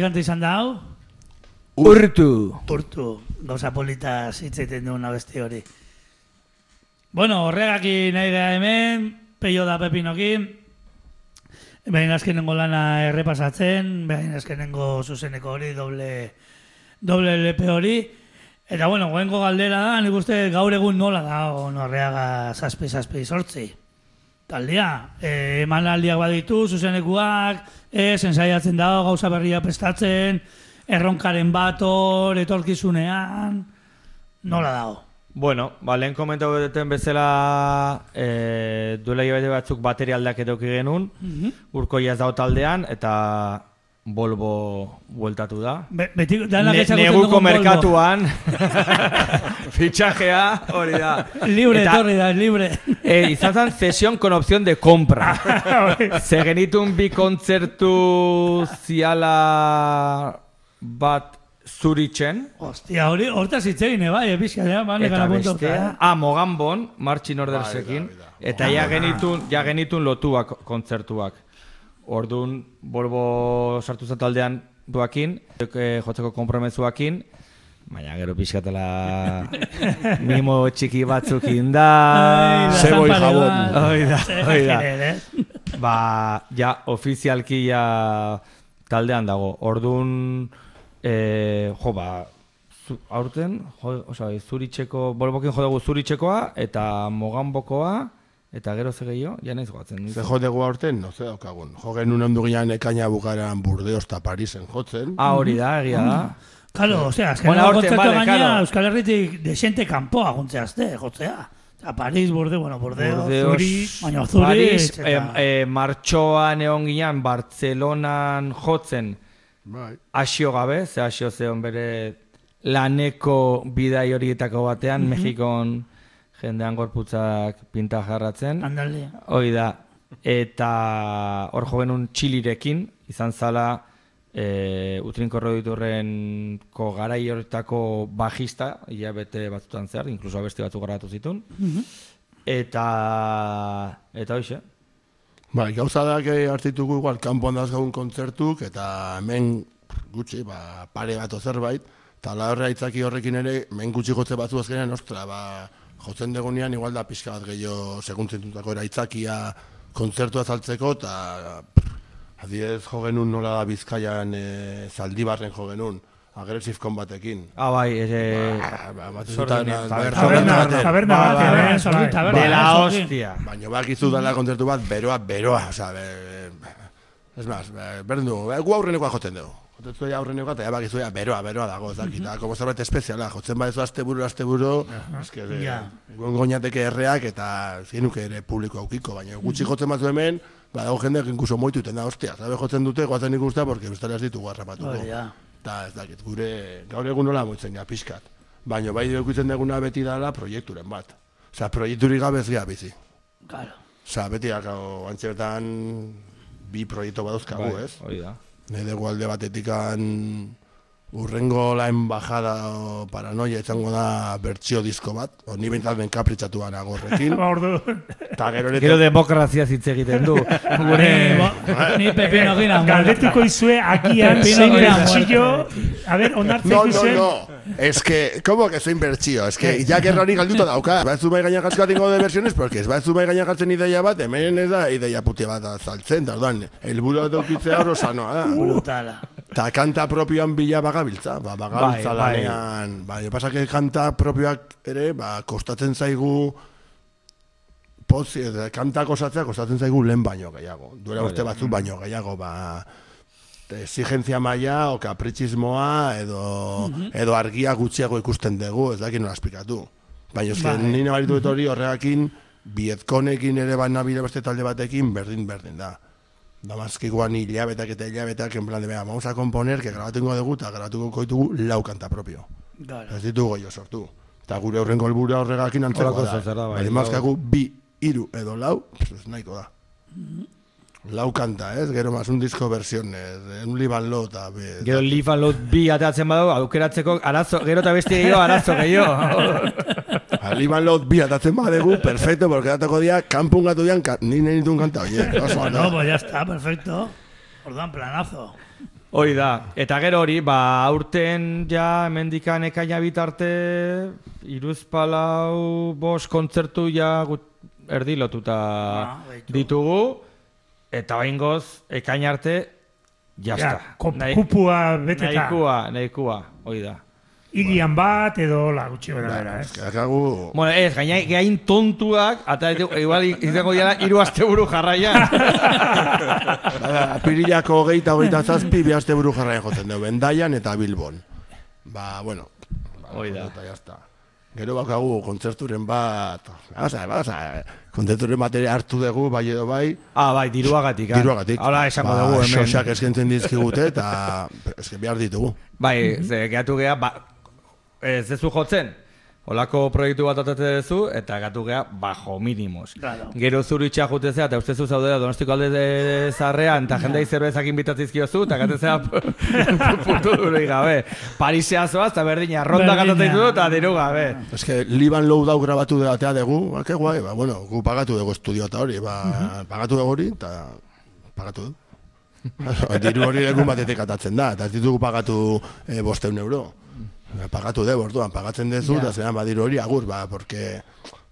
ze, kanta izan da hau? Urtu. Urtu, gauza politaz hitz egiten duen abesti hori. Bueno, horregakin nahi gara hemen, peio da pepinokin, behin azkenengo lana errepasatzen, behin azkenengo zuzeneko hori, doble, doble LP hori, eta bueno, goengo galdera da, nik uste gaur egun nola da, horreaga zazpi, zazpi, sortzi. Taldea, e, emanaldiak baditu, zuzenekuak, ez, ensaiatzen dago, gauza berria prestatzen, erronkaren bator, etorkizunean, nola dago. Bueno, ba, lehen komentau duten bezala e, duela hilabete batzuk bateria aldaketoki genuen, urko ez dago taldean, eta Volvo bueltatu da. Be, beti, Ne, neguko merkatuan fitxajea hori da. Libre, Eta, etorri da, libre. E, izan zen sesión con opción de compra. Ze genitun bi kontzertu ziala bat zuritzen. Hostia, hori, hortaz hitz egin, eh, bai, epizka, ja, bane, Eta gara puntu. ah, Mogambon, Martxin Ordersekin, eta ja genitun, ja genitun lotuak kontzertuak. Ordun Volvo sartu zen taldean duakin, eh, jotzeko kompromezuakin, baina gero pixkatela mimo txiki batzukin da. Ai, da, Zebo y San jabón. Paredan. Hoi da, Ze hoi da. imagineer, eh? Ba, ja, ofizialki ja taldean dago. Ordun eh, jo, ba, zu, aurten, jo, oza, zuritxeko, bolbokin jo dugu zuritxekoa, eta mogambokoa, eta gero ze gehiago, ja naiz goatzen. Ze jo dugu aurten, no ze daukagun. Jo genuen ondu ginean ekaina bukaran Burdeos eta Parisen jotzen. Ah, hori da, egia da. Claro, osea, azken Bueno, bueno, aurten, kontzertu vale, gaina claro. Euskal Herritik desente kanpoa guntzeazte, jotzea. Eta Paris, Burde, bueno, Bordeo, Burdeos, Zuri, baina Zuri, Paris, eta... eh, eh, martxoan egon ginean, Bartzelonan jotzen, Bai. asio gabe, ze asio zeon bere laneko bidai horietako batean, Mexikon jendean gorputzak pinta jarratzen. Andalde. Hoi da, eta hor jo genuen txilirekin, izan zala e, Utrinko Roditurrenko garai horretako bajista, hilabete batzutan zehar, inkluso abesti batzuk grabatu zituen. Eta, eta hoxe. Bai, gauza da que hartituko igual kanpoan dazgagun kontzertuk eta hemen gutxi, ba, pare bat zerbait, eta la horre aitzaki horrekin ere, hemen gutxi jotze batzu azkenean, ostra, ba, jotzen degunean igual da pixka bat gehiago seguntzentutako era aitzakia kontzertua saltzeko, eta adiez jo genuen nola da bizkaian e, zaldibarren jo genuen, aggressive combatekin. Ah, bai, e, Ba, ba, taberna, Taberna, baten. de la Ba, hostia. Baina bakizu dela kontzertu bat beroa, beroa, osea, be, es más, be, berdin dugu, be, gu aurrenekoa jotzen dugu. Jotzen ja aurrenekoa, eta ja bakizu ja beroa, beroa dago, ez dakit, eta como zerbait espeziala, jotzen badezu aste buru, aste buru, eske, uh Ja. guen goñateke erreak, eta zienuke ere publiko aukiko, baina gutxi jotzen batzu hemen, badago jendeak inkuso moitu iten da, ostia, zabe jotzen dute, goazen ikustea, porque bestela ez ditugu harrapatuko. Hori da. Eta ez dakit, gure gaur egun nola moitzen ja, pixkat. Baina bai edukitzen deguna beti dala proiekturen bat. Osea, proiekturik gabe ez gea bizi. Claro. Osa, beti gau, antxebetan bi proiektu badauzkagu, Bai, ez? hori da. Nahi dugu alde batetikan urrengo la embajada o paranoia izango da bertsio disko bat, o ni bentsat ben kapritxatu nago horrekin, Ba, ordu. eta gero Gero ere demokrazia hitz egiten du. Ni, Gure... ni pepino gina Galdetuko izue akian zein bertxillo, a ver, onartzen No, no, no. Es que, ¿cómo que zein bertsio? Es que, ya que hori galduta dauka. Batzu bai gainak jartzeko tingo de versiones, porque ez batzu bai gainak jartzen ideia bat, hemen ez da ideia puti bat azaltzen, da orduan, helburu bat eukitzea hor osanoa da. Brutala. Ta kanta propioan bila bagabiltza, ba, bagabiltza Bai, bai. lanean. Bai, pasa que kanta propioak ere, ba, kostatzen zaigu edo, kanta osatzea kostatzen zaigu lehen baino gehiago. Duela urte batzuk baino gehiago, ba, exigentzia maila, o kapritxismoa, edo, edo argia gutxiago ikusten dugu, ez dakit nola esplikatu. Baina eske, Bai. ni nabaritu dut hori horregakin, bietkonekin ere bat nabile beste talde batekin, berdin, berdin da. Damaskikoan hilabetak eta hilabetak, en plan de, venga, vamos a componer, que grabatuko dugu, eta grabatuko koitugu lau kanta propio. Claro. Ez ditugu gehiago sortu. Eta gure horrengo helbura horregakin Horrelako da. zer da, bai, Bari mazkagu bi, hiru edo lau, pues nahiko da. Lau kanta, ez? Gero más un disco versiones, eh, un liban lo, eta... be- Gero Live and Load bi ateatzen badu, aukeratzeko arazo, gero eta beste gehiago arazo gehiago. Liban lo bi atatzen badegu, perfecto, porque datako dia, kanpun gatu dian, ka, ni nahi ditun kanta, oie, Bueno, ondo. pues ya está, perfecto. Orduan planazo. Hoi da, eta gero hori, ba, aurten ja hemendikan ekaina bitarte, iruz palau, bos kontzertu ja gut, erdi lotuta Ah, ditugu, eta baingoz, ekain arte, jazta. Ja, kop- kupua beteta. Nahikua, nahikua, hoi da. Hirian bat edo hola gutxi bera bera, ez? Akagu... Bueno, ez, gaina, gain tontuak, eta igual izango dira hiru asteburu jarraian. Bada, apirilako hogeita hogeita zazpi, bi aste buru jarraien jotzen dugu, Bendaian eta Bilbon. Ba, bueno. Ba, Hoi da. Eta jazta. Gero bakagu kontzerturen bat, baza, baza, kontzerturen bat ere hartu dugu, bai edo bai, ah, bai, diruagatik. ah. diruagatik. Hala esango ba, dugu hemen. Xosak eskentzen dizkigute eta eske behar ditugu. Bai, ze gehatu geha, ba, ez dezu jotzen, Olako proiektu bat atate duzu, eta gatu geha, bajo minimos. Claro. Gero zuru itxea jutezea, eta uste zu zaudela donostiko alde de zarrean, eta jendei zerbezak inbitatzizkiozu, eta gatezea puntu duro gabe. Parisea zoaz, eta berdina, ronda Berdina. gatatzen du, eta diru gabe. Ez que Liban Low dau grabatu de atea dugu, ba, que guai, ba, bueno, gu pagatu dugu estudio eta hori, ba, pagatu dugu hori, eta pagatu dugu. Diru hori egun batetik atatzen da, eta ez ditugu pagatu e, bosteun euro. Ba, Pagatu dugu, orduan, pagatzen dezu, eta zelan badiru hori agur, ba, porque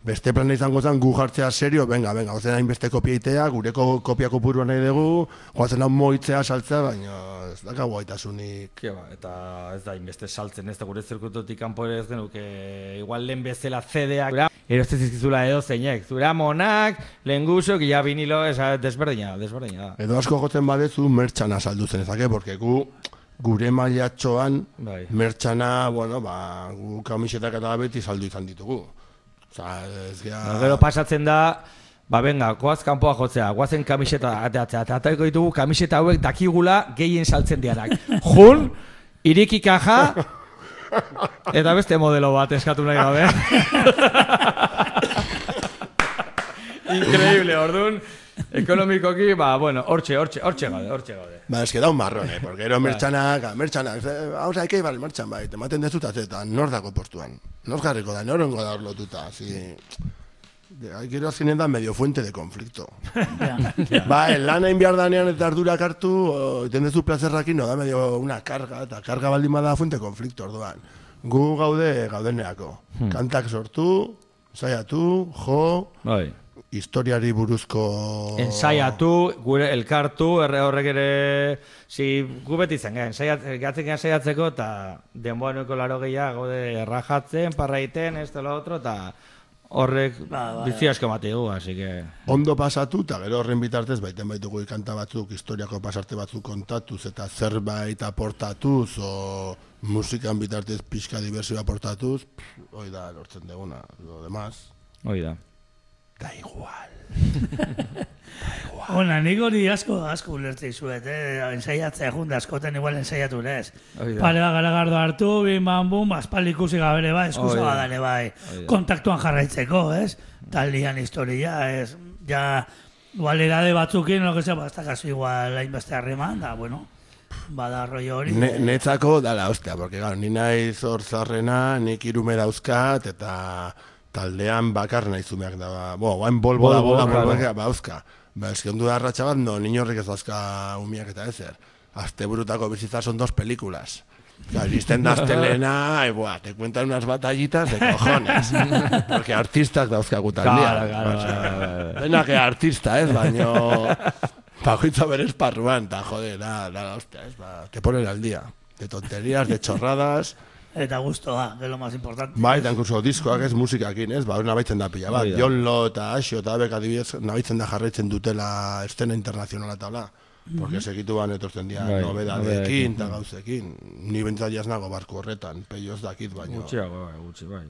beste plana izango zen gu jartzea serio, venga, venga, ozen hainbeste kopia itea, gureko kopia kopurua nahi dugu, goazen hau moitzea saltzea, baina ez dakagu gaitasunik. Ke ba, eta ez da inbeste saltzen, ez da gure zirkutotik kanpo ere ez genuke, igual lehen bezala CD-ak, eroste zizkizula edo zeinek, zura monak, lehen guzok, ja vinilo, esa, desberdina, desberdina da. Edo asko jotzen badezu mertxana saldu zen ezake, porque gu gure mailatxoan Bai. mertxana, bueno, ba, gu kamisetak eta beti saldu izan ditugu. Osa, ez gea... Ba, Gero pasatzen da, ba venga, goaz kanpoa jotzea, goazen kamiseta ateatzea, eta ataiko ditugu kamiseta hauek dakigula gehien saltzen dianak. Jun, iriki kaja, eta beste modelo bat eskatu nahi gabe. Increíble, orduan, ekonomikoki, ba, bueno, hortxe, hortxe, hortxe gaude, hortxe gaude. Ba, que da un marrón, eh? Porque ero mertxanak, mertxanak, eh, hau zaik eibar mertxan bai, tematen dezut azetan, nor dako postuan. Nor jarriko da, norengo da hor lotuta, así... De, gero azkenean da medio fuente de conflicto. ba, el lan hain behar danean eta ardurak hartu, o, iten dezu plazerrakin, no da medio una carga, eta carga baldin bada fuente de conflicto, orduan. Gu gaude gaudeneako. Kantak sortu, saiatu, jo, Bai. Historiari buruzko... Ensaiatu, gure elkartu, erre horrek ere, si, gu beti zen, gen, gatzen gen saiatzeko, eta denboanuko laro gehiago gaude errajatzen, parraiten, ez lo otro, eta horrek Ba, ba, bizi asko emate du, así que... ondo pasatu, eta gero horren bitartez, baiten baitugu kanta batzuk, historiako pasarte batzuk kontatuz, eta zerbait aportatuz, o musikan bitartez pixka diversio aportatuz, hoi da, lortzen deguna, lo demás, Hoi da. Da igual. Ona, nik hori asko, asko ulertzen zuet, eh? Ensaiatzea junta, askoten igual ensaiatu ez. Hoi da. Pare bat garagardo hartu, bim bam bum, aspaldi ikusi gabere bai, eskusa badare bai, kontaktuan jarraitzeko, ez? Taldian historia, ez? Ja, igual erade batzukin, lo que sea, basta kasu igual hainbeste harreman, da, bueno, bada rollo hori. Ne, netzako dala, ostia, porque gano, ni naiz hor zarrena, nik irume dauzkat, eta taldean bakar naizumeak da, ba, bo, guain bolbo da, Bolbo, bola, claro. bolbo, ba, dauzka. Ba, eski ondu da arratxa bat, no, ni horrek ez dauzka umiak eta ezer. Azte burutako bizitza son dos películas. Iristen da astelena, y buah, te cuentan unas batallitas de cojones. Porque artistak dauzkagu taldean. Claro, claro. Dena que artista, ez, baino... Bakoitza bere esparruan, eta jode, nada, nada, hostia, ez, ba, te ponen al día. De tonterías, de chorradas, Eta gustoa, que es lo más importante. bai, eta inkluso diskoak ez musikakin, ez, ba, hori nabaitzen da pila, bat, da. John Lo eta Axo eta abek adibidez, nabaitzen da jarraitzen dutela estena internazionala eta hola. Porque segitu ban etortzen dira Bai, nobedadekin eta gauzekin. Ni bentsat jaz nago barku horretan, peio ez dakit baino. Gutxiago, bai, gutxi, bai.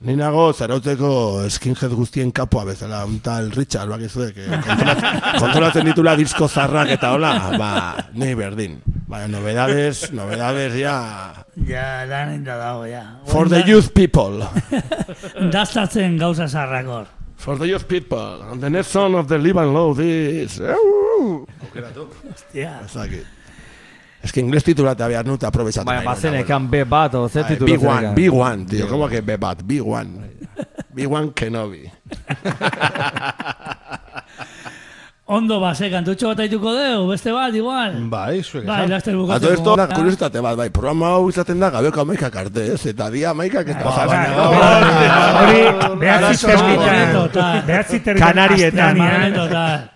Ni nago zarautzeko skinhead guztien kapoa bezala, un tal Richard, bakizuek, eh, kontrolatzen, kontrolatzen ditula disko zarrak eta hola, ba, ni berdin. Baina, novedades, novedades ya, Ja, lan inda dago, ja. for the youth people. Dastatzen gauza zarrakor. For the youth people, and the next song of the Live and Low is... Hostia. Ezakit. Ez que inglés titulata behar nut aprobetsatu Baina, nahi nuen, bazenekan B bat, o ze Ay, titulu Big One. Big One, tío, ¿cómo que B bat? Big One. Big One Kenobi. Ondo base, kantutxo bat aituko deu, beste bat, igual. Bai, zuek Bai, laster A todo bukatzeko. esto, da, kuriositate bat, bai, programa hau izaten da gabeko amaikak arte, ez? Eta dia amaikak ez da Hori, behatzi Arazo terditan. moreto, tal. Behatzi terditan. Kanarietan. astean, Madre total.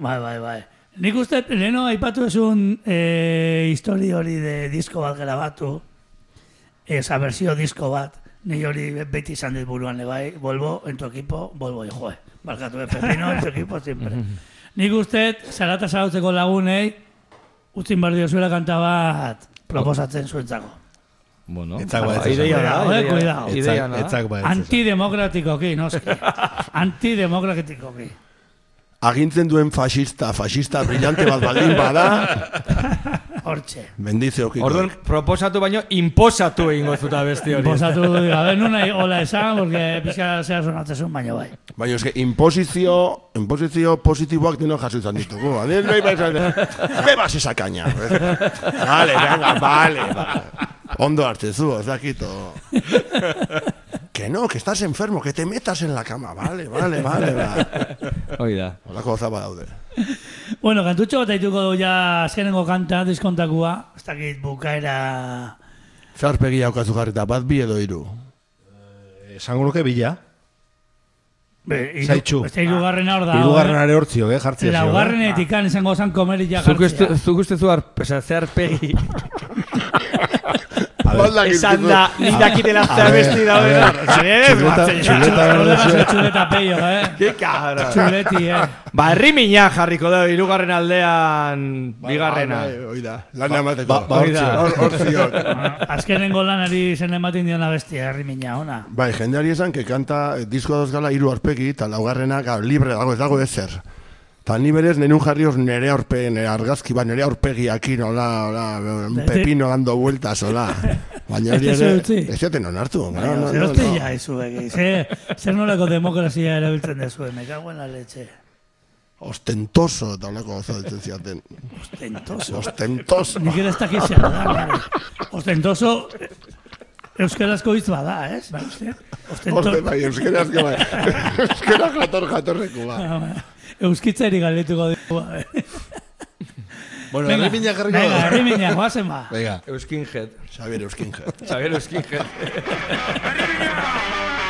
Bai, bai, bai. Nik uste, leheno aipatu esun eh, histori hori de disko bat grabatu, esa versio disko bat, ni hori beti izan dit buruan le bai, volvo en tu equipo, volvo y joe. Barkatu, eh, Pepino en tu equipo siempre. Nik uste, zarata zarautzeko lagunei, utzin behar diozuela kanta bat proposatzen zuentzako. Bueno, Etzak ba, ideia da, Cuidado, eh, ideia- cuidado. ideia da. Antidemokratikoki, noski. Antidemokratikoki. Agintzen duen fascista, fascista brillante bat baldin bada, Hortxe. bendize okiko. Orduan, proposatu baino, imposatu egingo zuta beste hori. Posatu, gabe nuna hola esan, porque pizka zea sonatzezun, baina bai. Baina eske, imposizio, imposizio positiboak dino jaso izan ditugu. Adien bai zan, bebas esa caña. vale, venga, vale, vale. Ondo hartzezu, ez dakito. Que no, que estás enfermo, que te metas en la cama. Vale, vale, vale, vale. Hoi da. Horako zaba daude. Bueno, kantutxo bat aituko du ja azkenengo kanta, diskontakua. Ez dakit bukaera... Zarpegi haukazu jarrita, bat bi edo hiru. Esango nuke bila. Be, iru- Zaitxu. Beste irugarrena hor da. Hirugarrenare hortzio, eh, jartzea. zio, eh? Laugarrenetik kan izango zan komeri ja Zuk uste, jartzea. zuk uste zu ar, Balda Esan da, nik dakitela A zer ver, besti a daude. ver, Txuleta, txuleta zeu txuleta peio, eh? Ke cabra. Txuleti, eh? Ba, herri mina jarriko da, irugarren aldean, bigarrena. Bai, bai, Hoi da, lan amateko. ba- ba- Hoi da. Hor- hor zion. Azkenengo lanari zen ematen diona bestia, herri mina, ona. Bai, jendeari esan, que kanta eh, disko dauz gala hiru aurpegi, eta laugarrena, libre dago, ez dago ezer. Ta ni berez, nenun jarri hor nere aurpegi, nere argazki, ba, nere aurpegi akin, hola, hola, un pepino dando vueltas, hola. Baina hori ere, ez jaten onartu. no, no, no, oste no. ja izu egi. Zer, nolako demokrazia erabiltzen dezue, me cago leche. Ostentoso, eta holako gauza ditzen ziaten. Ostentoso. Ostentoso. Nik ere ez dakit zer da. Ostentoso, eh, euskarazko hitz bada, ez? Bai, uste? Ostentoso. Oste, bai, euskerazko bai. Euskera jator jatorreko ba. Euskitzari galetuko dugu. Bueno, Venga, herri mina jarriko. Venga, herri mina, guazen ba. Venga. Euskinhead. Xavier Euskinge. Xavier Euskinhead.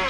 Urte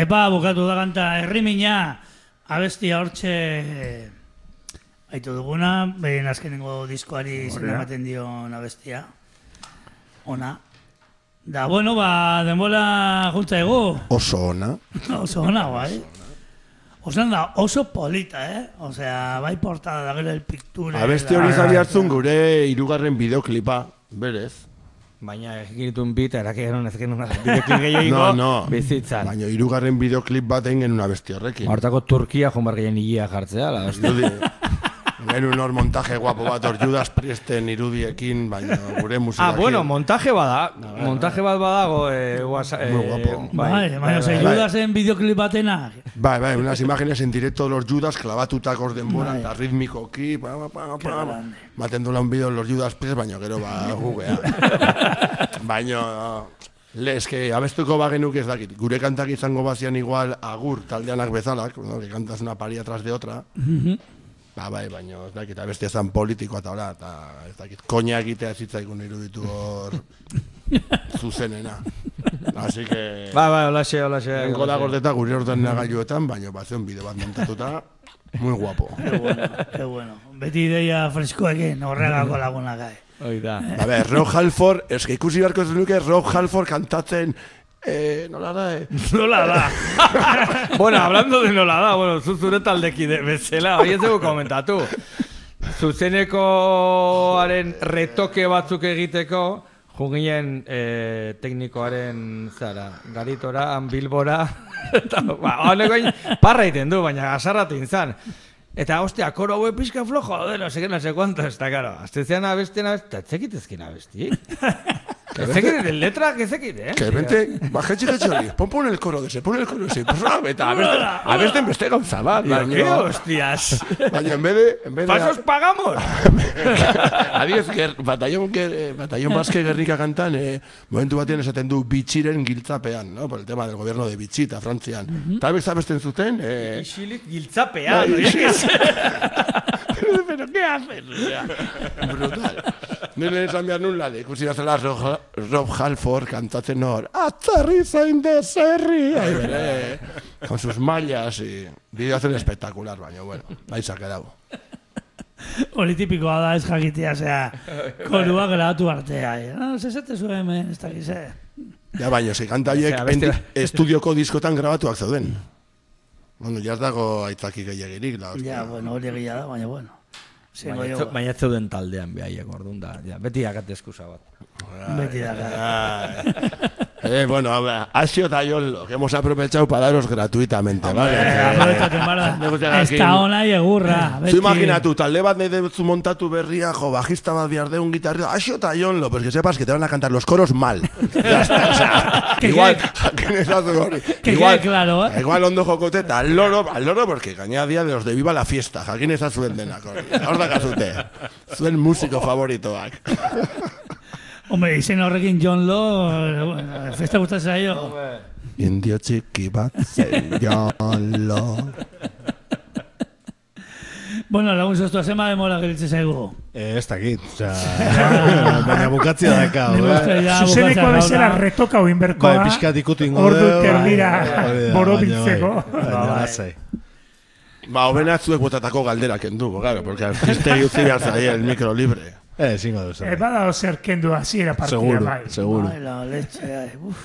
Epa, bukatu da kanta, herrimina, abestia hortxe, aitu duguna, behin azkenengo diskoari izen ematen dion abestia. Ona. Da, bueno, ba, denbola juntza egu. Oso ona. Oso ona, bai. Oso da, oso polita, eh? Osea, bai portada da gero el picture. Abesti hori zari hartzun gure irugarren bideoklipa, berez. Baina egitun bit, erake genuen ez genuen bideoklip gehiago No, no. bizitzan. Baina irugarren bideoklip bat egin genuen abesti horrekin. Hortako Turkia joan bargeien hilia jartzea, la hostia. Genuen hor montaje guapo bat hor Judas Priesten irudiekin, baina gure musikakin. Ah, bueno, montaje bada. Montaje bat badago, eh, WhatsApp, Muy guapo. Bai, bai, ose, bai. Judasen bideoklip batena. Bai, bai, unas imágenes en directo de los Judas clavatutakos denbora, Bai. eta ritmikoki, pa, pa, pa, pa, grande. maten un vídeo los Judas Priest, baina gero ba gugea. baina, le, eske, abestuko bagenuk ez dakit, gure kantak izango bazian igual agur taldeanak bezalak, no, que cantas una pari atrás de otra, Ba, bai, baina ez dakit, abestia zan politikoa eta hola, eta ez dakit, koina egitea zitzaikun iruditu hor zuzenena. Así que... Ba, ba, olaxe, olaxe. Nengo da gordeta gure orten nagailuetan, baina bazen bideo bat montatuta, muy guapo. Qué bueno, qué bueno. Beti ideia freskoekin, horregako laguna gai. Hoi da. A ver, Rob Halford, es que ikusi beharko zenuke Rob Halford kantatzen, eh, nola da, eh? Nola da. bueno, hablando de nola da, bueno, zu zure taldekide bezala, hori ez dugu komentatu. Zuzenekoaren retoke batzuk egiteko, juginen eh, teknikoaren zara, garitora, han bilbora, eta, ba, honeko parra iten du, baina asarratu inzan. Eta, ostia, koro hau pixka flojo, de no sé qué, no sé cuánto, está claro. Aztezean abesten abesti, eta etzekitezkin abesti. Ezekit, letra, ezekit, eh? Que vente, baja jetxe hori, pon pon el coro de ese, pon el coro de ese, pues, ah, eta abesten, abesten beste gauza bat, Ba, ¿Qué baina, hostias? baina en vez de, en vez de, ¿Pasos pagamos? Adiez, ger, batallon, ger, eh, batallon baske gerrika kantan, eh, momentu batean esaten du bitxiren giltzapean, no? Por el tema del gobierno de bitxita, Frantzian. Eta mm abesten zuten, eh, Isilik giltzapean. Bai, ¿no? sí. Pero, ¿qué haces? Brutal. Nire esan behar nun lade, ikusi gazela Rob, Rob Halford kantatzen hor, atzarri zain deserri, ahí bere, con sus mallas, y bideo hacen espectacular, baina, bueno, ahí se ha quedado. Hori tipikoa da ez jakitea, osea, korua grabatu artea. Eh? No, se zete zuen, hemen, ez dakiz? Ja, baina, si kanta horiek Osea, beste- enti- estudioko diskotan grabatuak zauden. Bueno, ez dago aitzaki gehiagirik, la hostia. Ja, bueno, hori egia da, baina bueno. Zengo Baina zeuden taldean behaiek, orduan da. Ja, beti akate eskusa bat. beti da. Eh, bueno, a ver, Asio eta Yolo, que hemos aprovechado para daros gratuitamente, ¿vale? Bara. Me gusta Ez da ona egurra. Zu imaginatu, talde bat dezu montatu berria, jo, bajista bat behar de un guitarrista, Asio eta Jon Lo, pues que sepas que te van a cantar los coros mal. ya está, o sea, igual, jakin ezazu hori. Igual, claro, eh. Igual ondo jokote, eta al loro, al loro, porque gaina día de los de Viva la Fiesta, jakin ezazuen denak hori. Hor da kazute. Zuen musiko favoritoak. Hombre, izen horrekin John Lo, eh, festa gustatzen zaio. Indio txiki bat zen Jon Lo. Bueno, lagun zoztua, zema demora gelitzen zaigu. Eh, ez dakit, osea, baina bukatzia daka, eh? ja Zuzeneko bezala retoka oin berkoa. Bai, pixkat ikutu ingo Ordu deu, terdira bai, hori da, borobiltzeko. baina bai, baina lasai. Ba, hobena zuek botatako galdera kendu, claro, porque artiste utzi behar zaie el micro libre. Eh, ezingo duzu. E, bada ozer kendu hasiera partida, Seguro, bai. seguro. Ai, la leche, ai, uf.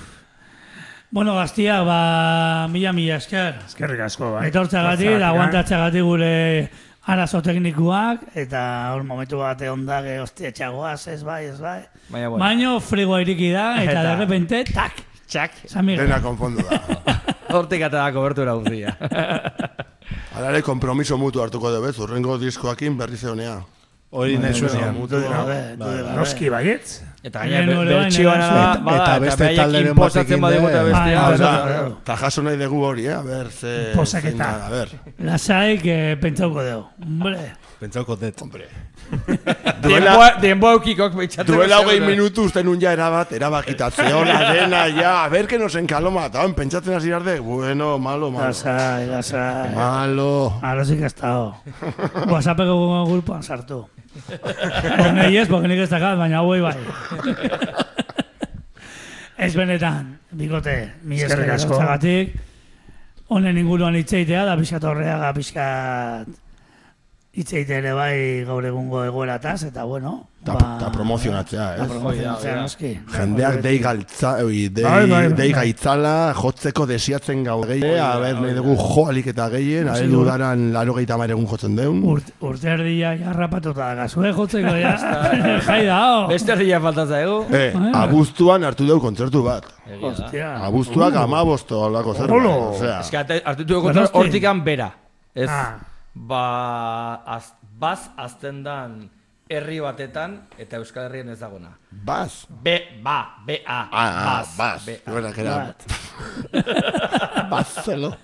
Bueno, gaztiak, ba, mila mila esker. Eskerrik asko, bai. Etortzagatik, Hortzagatik, aguantatzeagatik gure arazo teknikuak, eta hor momentu bat egon da, ge, hostia, txagoaz, ez bai, ez bai. Baina, bueno. Baino frigoa iriki da, eta Eta- de repente, tak, Txak. Dena konfondu da. Hortik eta da kobertura guztia. Alare, kompromiso mutu hartuko dugu, urrengo diskoakin berri zeonea. Hori nahi zuenean. Mutu gabe, dude gabe. Noski baietz. Eta gaina bai, nire bada, Eta- eta eta beste talderen batekin. Bai, Hau da, bai. eta jaso nahi dugu hori, eh? A ber, ze... Posaketa. A ber, Lasai, que pentsauko dugu. Hombre, Pentsauko det. hombre. Denboa, eukikok beitxatzen. Duela hogei minutu uste nun ja erabat, erabakitatze hola, dena, ja, a ber, que nos encaloma, eta hon, pentsatzen hasi arde, bueno, malo, malo. lasai, lasai. Malo. Que ha estado. WhatsAppeko grupoan sartu. Honei ez, porque nik ez dakat, baina hauei bai. Ez benetan, bikote, mi Eskerrik esker asko. honen inguruan hitzeitea, da pixkat horreaga pixkat hitzeite ere bai gaur egungo egoerataz, eta bueno, Ta, ta promozionatzea, Ta ez? promozionatzea, noski. Jendeak dei galtza, oi, dei, Bai, bai, bai. dei gaitzala, jotzeko desiatzen gau gehi, a ber, nahi dugu jo alik eta gehien, ur- dudaran laro gehi egun jotzen deun. Urt, urte erdia jarrapatuta da gazue jotzeko, ja. Jai da, oh. Beste herria faltatza egu. Eh, abuztuan hartu deu kontzertu bat. Hostia. Abuztuak amabosto olako zer. Olo. Osea, Ez que hartu dugu kontra hortikan bera. Ez, Ah. Ba, az, baz azten dan herri batetan eta Euskal Herrien ez dagona. baz. B, ba, B, A, Ah, ah, baz, baz. Bat. bazelo.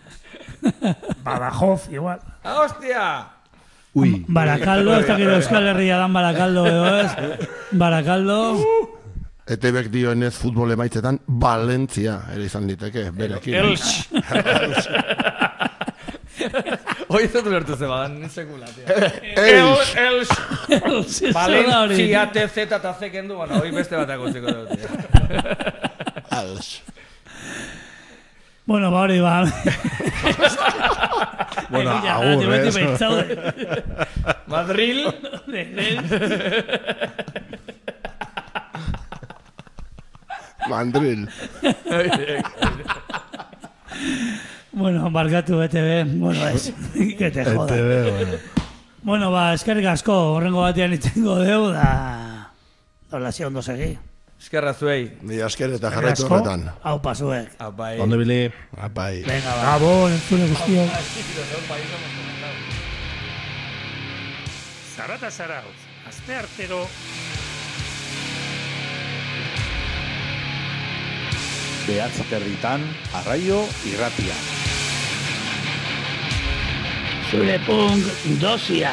Badajoz, igual. Ah, hostia! Ui. Barakaldo, ez dakit Euskal Herria dan Barakaldo, edo ez? Barakaldo, Etebek dionez futbol emaitzetan, Valentzia ere izan liteke, berekin. Elx. Hoi ez dut ulertu ze badan, sekula, tia. Elx. Valentzia Valentzia, TZ eta Z kendu, bueno, hoi beste batak utziko dut, tia. Elx. Bueno, ba hori ba. Bueno, agur, eh. Madril. Mandril. Bueno, barkatu BTV, bueno, ez, que te joda. ETV, bueno. Bueno, ba, eskerrik asko, horrengo batean itzengo deu, da... Hola, si ondo segi. Eskerra zuei. Ni asker eta jarraitu horretan. Hau pasuek. Apai. Ondo bili. Apai. Venga, ba. Gabo, entzule guztiok. Zarata zarauz, azte artero Behatzi territan, arraio irratia. Zure punk dosia.